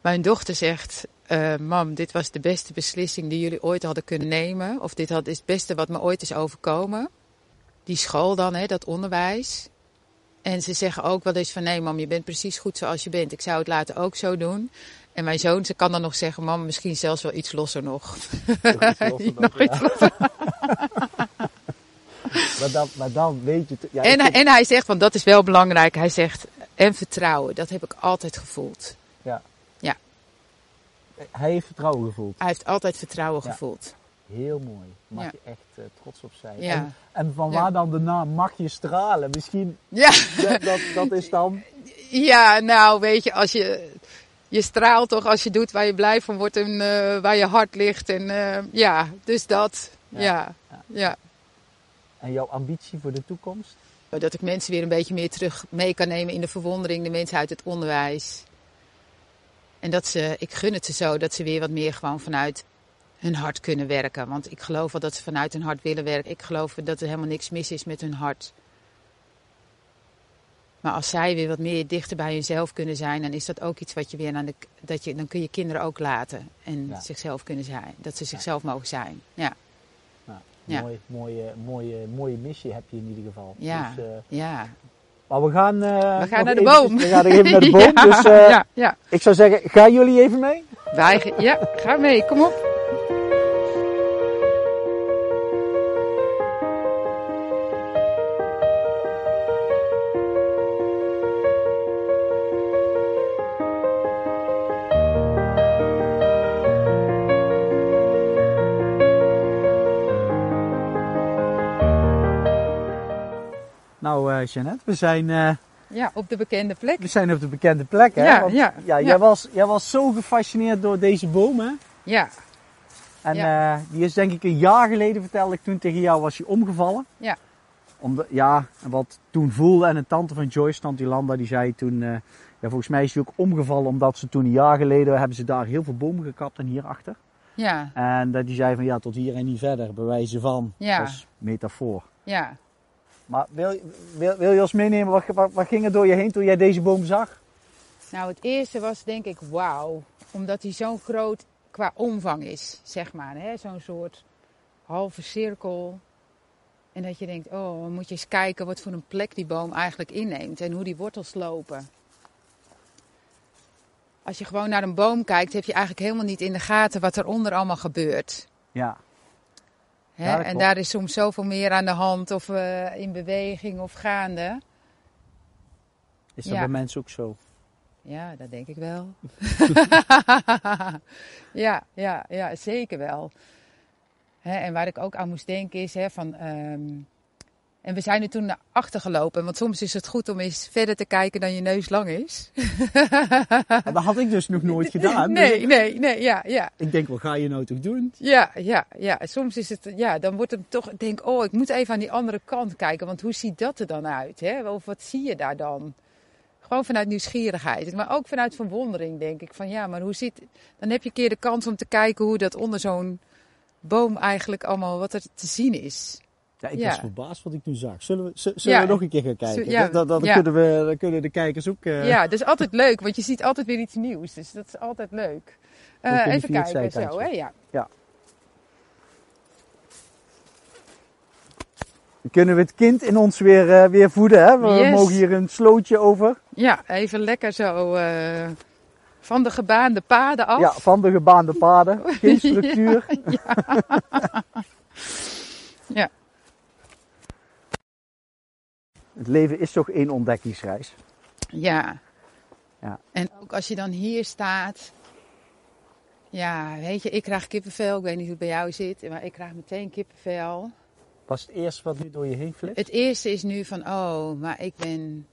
Mijn dochter zegt, uh, mam, dit was de beste beslissing die jullie ooit hadden kunnen nemen. Of dit had, is het beste wat me ooit is overkomen. Die school dan, hè, dat onderwijs. En ze zeggen ook wel eens van, nee mam, je bent precies goed zoals je bent. Ik zou het later ook zo doen. En mijn zoon, ze kan dan nog zeggen, mam, misschien zelfs wel iets losser nog. *laughs* Losser nog, ja. *laughs* maar, dan, maar dan weet je... Ja, en, en hij zegt, want dat is wel belangrijk, hij zegt, en vertrouwen, dat heb ik altijd gevoeld. Hij heeft vertrouwen gevoeld. Hij heeft altijd vertrouwen Ja. gevoeld. Heel mooi. Mag Ja. je echt eh, trots op zijn. Ja. En, en van waar dan de naam Mag je stralen? Misschien, Ja, dat, dat, is dan... *laughs* ja nou weet je, als je, je straalt toch als je doet waar je blij van wordt en eh, waar je hart ligt. En eh, ja, dus dat, Ja. ja. Ja. ja. En jouw ambitie voor de toekomst? Dat ik mensen weer een beetje meer terug mee kan nemen in de verwondering, de mensen uit het onderwijs. En dat ze, ik gun het ze zo, dat ze weer wat meer gewoon vanuit hun hart kunnen werken. Want ik geloof wel dat ze vanuit hun hart willen werken. Ik geloof dat er helemaal niks mis is met hun hart. Maar als zij weer wat meer dichter bij hunzelf kunnen zijn, dan is dat ook iets wat je weer aan de, dat je, dan kun je kinderen ook laten en Ja. zichzelf kunnen zijn. Dat ze zichzelf mogen zijn. Ja, Nou, Ja. mooi, mooie, mooie, mooie missie heb je in ieder geval. ja, Dus, eh, ja. Maar we gaan, eh, We gaan naar de eventjes- boom. We gaan even naar de *laughs* boom. ja, Dus eh, ja, ja. ik zou zeggen, gaan jullie even mee? Wij, ja, ga mee, kom op. We zijn, uh, ja, op de bekende plek. we zijn op de bekende plek. Hè? Ja, Want, ja, ja, ja. Jij, was, jij was zo gefascineerd door deze boom, hè? Ja, En Ja. eh, die is denk ik een jaar geleden, vertelde ik toen tegen jou, was je omgevallen. Ja. Omdat, ja, en wat toen voelde en een tante van Joyce, tante Jolanda, die zei toen, eh, ja, volgens mij is hij ook omgevallen omdat ze toen een jaar geleden, hebben ze daar heel veel bomen gekapt en hierachter. ja, En dat die zei van ja, tot hier en niet verder, bij wijze van, Ja. metafoor. ja. Maar wil, wil, wil je ons meenemen, wat, wat, wat ging er door je heen toen jij deze boom zag? Nou, het eerste was denk ik wauw. Omdat hij zo groot qua omvang is, zeg maar. hè. Zo'n soort halve cirkel. En dat je denkt, oh, dan moet je eens kijken wat voor een plek die boom eigenlijk inneemt. En hoe die wortels lopen. Als je gewoon naar een boom kijkt, heb je eigenlijk helemaal niet in de gaten wat er onder allemaal gebeurt. Ja, Hè? Ja, en klopt. daar is soms zoveel meer aan de hand of eh, in beweging of gaande. is dat Ja. bij mensen ook zo? Ja, dat denk ik wel. *laughs* ja, ja, ja, zeker wel. Hè, en waar ik ook aan moest denken is hè, van. ehm, en we zijn er toen naar achter gelopen. Want soms is het goed om eens verder te kijken dan je neus lang is. Dat had ik dus nog nooit gedaan. Dus nee, nee, nee, ja, ja. ik denk, wat ga je nou toch doen? Ja, ja, ja. Soms is het, ja, dan wordt het toch, ik denk, oh, ik moet even aan die andere kant kijken. Want hoe ziet dat er dan uit? Hè? Of wat zie je daar dan? Gewoon vanuit nieuwsgierigheid. Maar ook vanuit verwondering denk ik van, ja, maar hoe ziet... Dan heb je een keer de kans om te kijken hoe dat onder zo'n boom eigenlijk allemaal, wat er te zien is. Ja, ik Ja. was verbaasd wat ik toen zag. Zullen we, zullen Ja. we nog een keer gaan kijken? Ja, Dan, dan, ja. kunnen we, dan kunnen de kijkers ook... eh, Ja, dat is altijd leuk, want je ziet altijd weer iets nieuws. Dus dat is altijd leuk. Eh, even kijken, zo, hè? Ja. Kunnen we het kind in ons weer, eh, weer voeden, hè? We Yes. mogen hier een slootje over. ja, even lekker zo van de gebaande paden af. Ja, van de gebaande paden. Geen *laughs* structuur. Ja. *laughs* Het leven is toch één ontdekkingsreis. Ja. Ja. En ook als je dan hier staat. Ja, weet je, ik krijg kippenvel. Ik weet niet hoe het bij jou zit, maar ik krijg meteen kippenvel. Was het eerst wat nu door je heen flitst? Het eerste is nu van, oh, maar ik ben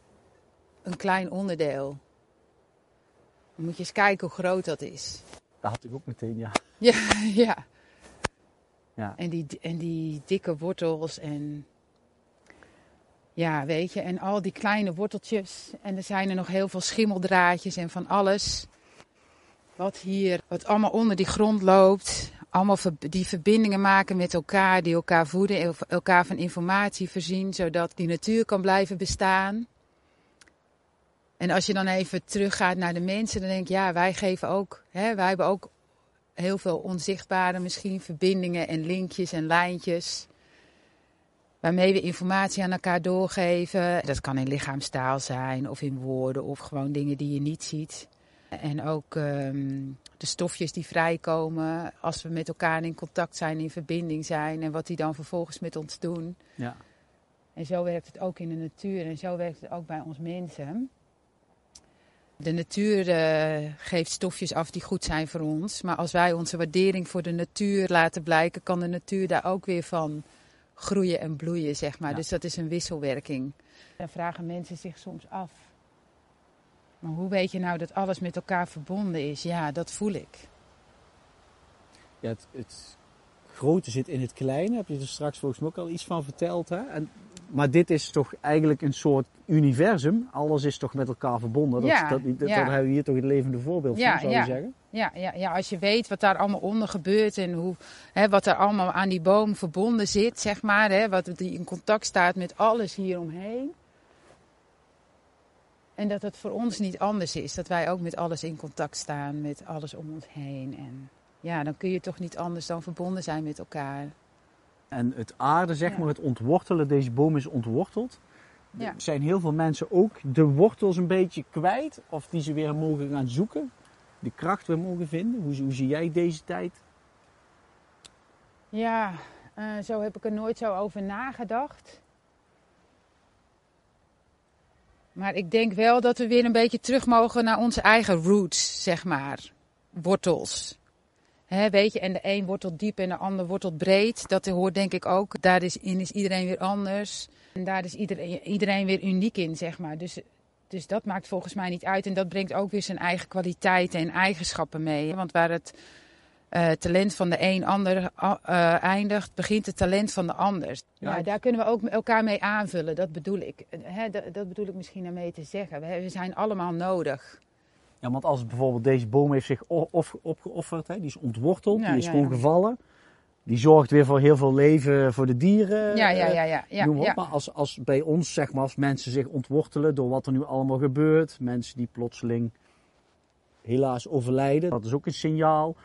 een klein onderdeel. Dan moet je eens kijken hoe groot dat is. Dat had ik ook meteen, ja. Ja, *laughs* ja. Ja. En, die, en die dikke wortels en... Ja, weet je, en al die kleine worteltjes. En er zijn er nog heel veel schimmeldraadjes en van alles. Wat hier, wat allemaal onder die grond loopt. Allemaal die verbindingen maken met elkaar, die elkaar voeden, el- elkaar van informatie voorzien, zodat die natuur kan blijven bestaan. En als je dan even teruggaat naar de mensen, dan denk ik, ja, wij geven ook, hè, wij hebben ook heel veel onzichtbare misschien verbindingen en linkjes en lijntjes. Waarmee we informatie aan elkaar doorgeven. Dat kan in lichaamstaal zijn of in woorden of gewoon dingen die je niet ziet. En ook ehm, de stofjes die vrijkomen als we met elkaar in contact zijn, in verbinding zijn. En wat die dan vervolgens met ons doen. ja. En zo werkt het ook in de natuur en zo werkt het ook bij ons mensen. De natuur eh, geeft stofjes af die goed zijn voor ons. Maar als wij onze waardering voor de natuur laten blijken, kan de natuur daar ook weer van groeien en bloeien, zeg maar. Ja. Dus dat is een wisselwerking. Dan vragen mensen zich soms af. Maar hoe weet je nou dat alles met elkaar verbonden is? Ja, dat voel ik. ja het, het grote zit in het kleine. Heb je er straks volgens mij ook al iets van verteld. Hè? En, maar dit is toch eigenlijk een soort universum. Alles is toch met elkaar verbonden. Dat, Ja, dat, dat, ja. hebben we hier toch het levende voorbeeld Ja, van, zou ja. je zeggen. Ja, ja, ja, als je weet wat daar allemaal onder gebeurt en hoe, hè, wat er allemaal aan die boom verbonden zit, zeg maar. Hè, wat die in contact staat met alles hieromheen. En dat het voor ons niet anders is. Dat wij ook met alles in contact staan, met alles om ons heen. En ja, dan kun je toch niet anders dan verbonden zijn met elkaar. En het aarde, zeg Ja. maar, het ontwortelen, deze boom is ontworteld. Ja. Er zijn heel veel mensen ook de wortels een beetje kwijt. Of die ze weer mogen gaan zoeken. De kracht weer mogen vinden. Hoe, hoe zie jij deze tijd? Ja, eh, zo heb ik er nooit zo over nagedacht. Maar ik denk wel dat we weer een beetje terug mogen naar onze eigen roots, zeg maar. Wortels. Weet je, en de een wortelt diep en de ander wortelt breed. Dat hoort denk ik ook. Daarin is iedereen weer anders. En daar is iedereen, iedereen weer uniek in, zeg maar. Dus, dus dat maakt volgens mij niet uit. En dat brengt ook weer zijn eigen kwaliteiten en eigenschappen mee. Want waar het uh, talent van de een ander uh, eindigt, begint het talent van de ander. Ja, daar kunnen we ook elkaar mee aanvullen, dat bedoel ik. Hè, dat, dat, bedoel ik misschien daarmee te zeggen. We, we, zijn allemaal nodig. Ja, want als bijvoorbeeld deze boom heeft zich opgeofferd, hè, die is ontworteld, ja, die is ja, gewoon gevallen. Die zorgt weer voor heel veel leven voor de dieren. Ja, ja, ja. ja, ja, ja. Maar als, als bij ons, zeg maar, als mensen zich ontwortelen door wat er nu allemaal gebeurt. Mensen die plotseling helaas overlijden. Dat is ook een signaal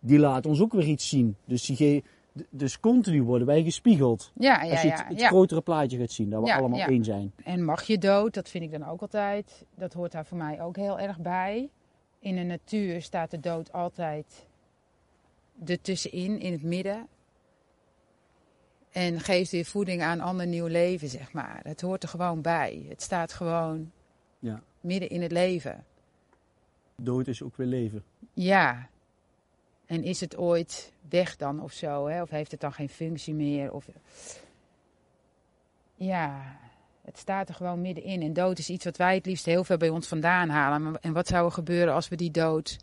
die laat ons ook weer iets zien. Dus, die dus continu worden wij gespiegeld. Ja, ja, Als je het, het grotere plaatje gaat zien, dat we allemaal één zijn. En mag je dood, dat vind ik dan ook altijd, dat hoort daar voor mij ook heel erg bij. In de natuur staat de dood altijd ertussenin, in het midden. En geeft weer voeding aan ander nieuw leven, zeg maar. Het hoort er gewoon bij. Het staat gewoon ja. midden in het leven. Dood is ook weer leven. Ja, en is het ooit weg dan of zo? Hè? Of heeft het dan geen functie meer? Of... Ja, het staat er gewoon middenin. En dood is iets wat wij het liefst heel veel bij ons vandaan halen. En wat zou er gebeuren als we die dood,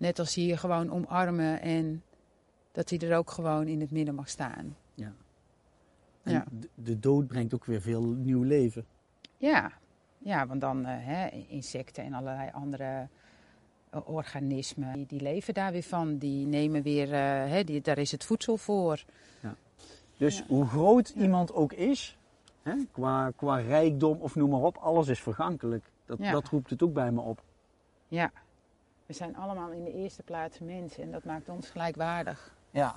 net als hier, gewoon omarmen en dat hij er ook gewoon in het midden mag staan? Ja. En ja. de dood brengt ook weer veel nieuw leven. Ja, ja want dan uh, hè, insecten en allerlei andere organismen, die, die, leven daar weer van. Die nemen weer, uh, hè, die, daar is het voedsel voor. Ja. Dus hoe groot iemand ook is, hè, qua, qua rijkdom of noem maar op, alles is vergankelijk. Dat, dat roept het ook bij me op. Ja, we zijn allemaal in de eerste plaats mensen en dat maakt ons gelijkwaardig. Ja,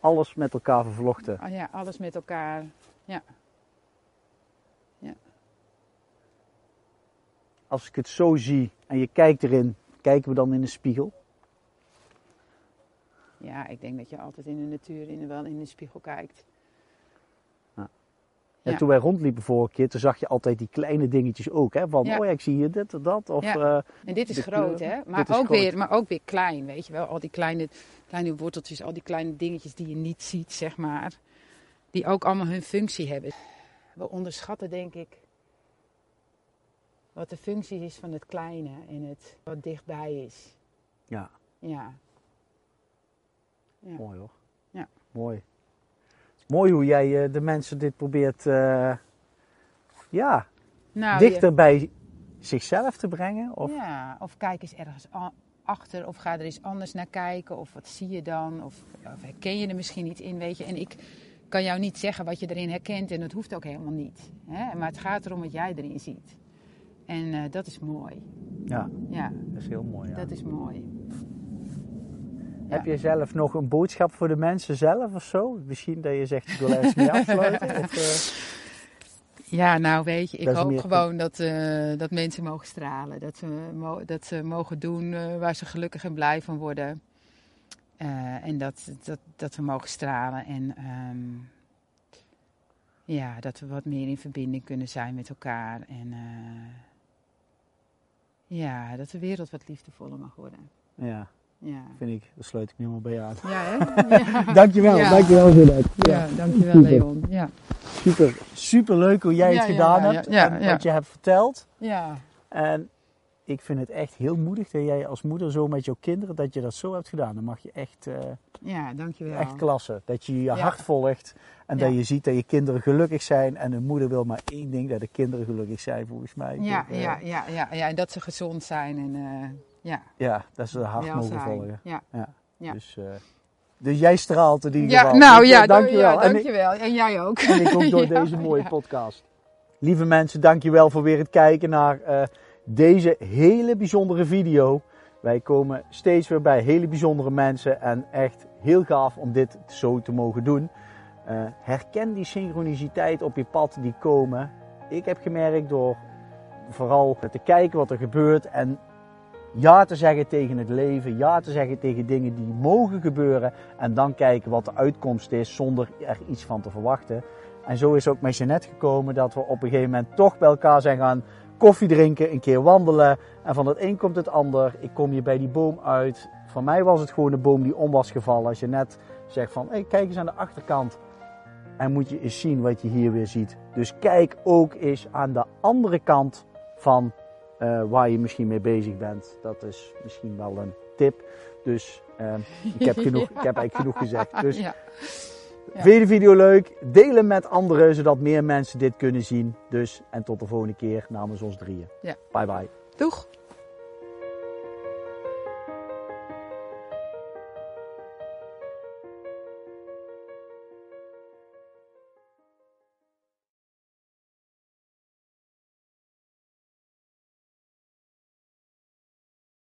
alles met elkaar vervlochten. Oh ja, alles met elkaar, ja. ja. Als ik het zo zie en je kijkt erin, kijken we dan in de spiegel? Ja, ik denk dat je altijd in de natuur in, wel in de spiegel kijkt. Ja. En toen wij rondliepen vorige keer, toen zag je altijd die kleine dingetjes ook. Hè? Van, oh ja, ik zie hier dit of dat. Of, ja. en dit is groot, hè? Maar ook, Weer, maar ook weer klein, weet je wel. Al die kleine, kleine worteltjes, al die kleine dingetjes die je niet ziet, zeg maar. Die ook allemaal hun functie hebben. We onderschatten, denk ik, wat de functie is van het kleine en het wat dichtbij is. Ja. Ja. ja. Mooi hoor. Ja. Mooi. Mooi hoe jij uh, de mensen dit probeert, uh, ja, nou, dichter bij zichzelf te brengen. Of... Ja, of kijk eens ergens achter of ga er eens anders naar kijken. Of wat zie je dan? Of, of herken je er misschien iets in, weet je. En ik kan jou niet zeggen wat je erin herkent en dat hoeft ook helemaal niet. Hè? Maar het gaat erom wat jij erin ziet. En uh, dat is mooi. Ja, ja, dat is heel mooi. Ja. Dat is mooi. Heb je zelf nog een boodschap voor de mensen zelf of zo? Misschien dat je zegt, ik wil ergens mee afsluiten? of, uh... Ja, nou weet je, ik hoop gewoon dat, uh, dat mensen mogen stralen. Dat ze, dat ze mogen doen waar ze gelukkig en blij van worden. en dat, dat, dat we mogen stralen. En um, ja, dat we wat meer in verbinding kunnen zijn met elkaar. En ja, dat de wereld wat liefdevoller mag worden. Ja. Ja. Vind ik, daar sluit ik nu helemaal bij aan. Ja, hè? *laughs* Ja. dankjewel, ja. dankjewel voor dat. Ja, ja dankjewel Super. Leon. Ja. Super, super leuk hoe jij het gedaan hebt en wat je hebt verteld. Ja. En ik vind het echt heel moedig dat jij als moeder zo met jouw kinderen, dat je dat zo hebt gedaan. Dan mag je echt, uh, ja, dankjewel. echt klasse. Dat je je hart volgt en dat je ziet dat je kinderen gelukkig zijn. En een moeder wil maar één ding, dat de kinderen gelukkig zijn volgens mij. Ja, uh, ja, ja, ja, ja, en dat ze gezond zijn. En, uh, ja. ja, dat ze hart mogen volgen. Ja. Ja. ja. Dus, dus jij straalt in ieder geval. Ja, nou ja, dankjewel. Ja, dankjewel. En, en jij ook. En ik ook door *laughs* deze mooie podcast. Lieve mensen, dankjewel voor weer het kijken naar deze hele bijzondere video. Wij komen steeds weer bij hele bijzondere mensen en echt heel gaaf om dit zo te mogen doen. Uh, herken die synchroniciteit op je pad die komen. Ik heb gemerkt door vooral te kijken wat er gebeurt en ja te zeggen tegen het leven, ja te zeggen tegen dingen die mogen gebeuren en dan kijken wat de uitkomst is zonder er iets van te verwachten. En zo is ook met Jeannette gekomen dat we op een gegeven moment toch bij elkaar zijn gaan koffie drinken, een keer wandelen. En van het een komt het ander. Ik kom hier bij die boom uit. Voor mij was het gewoon een boom die om was gevallen. Als je net zegt van, hey, kijk eens aan de achterkant. En moet je eens zien wat je hier weer ziet. Dus kijk ook eens aan de andere kant van uh, waar je misschien mee bezig bent. Dat is misschien wel een tip. Dus uh, ik, heb *laughs* genoeg, ja. ik heb eigenlijk genoeg gezegd. Dus ja. Ja. Vind je de video leuk? Deel hem met anderen, zodat meer mensen dit kunnen zien. Dus, en tot de volgende keer namens ons drieën. Ja. Bye bye. Doeg!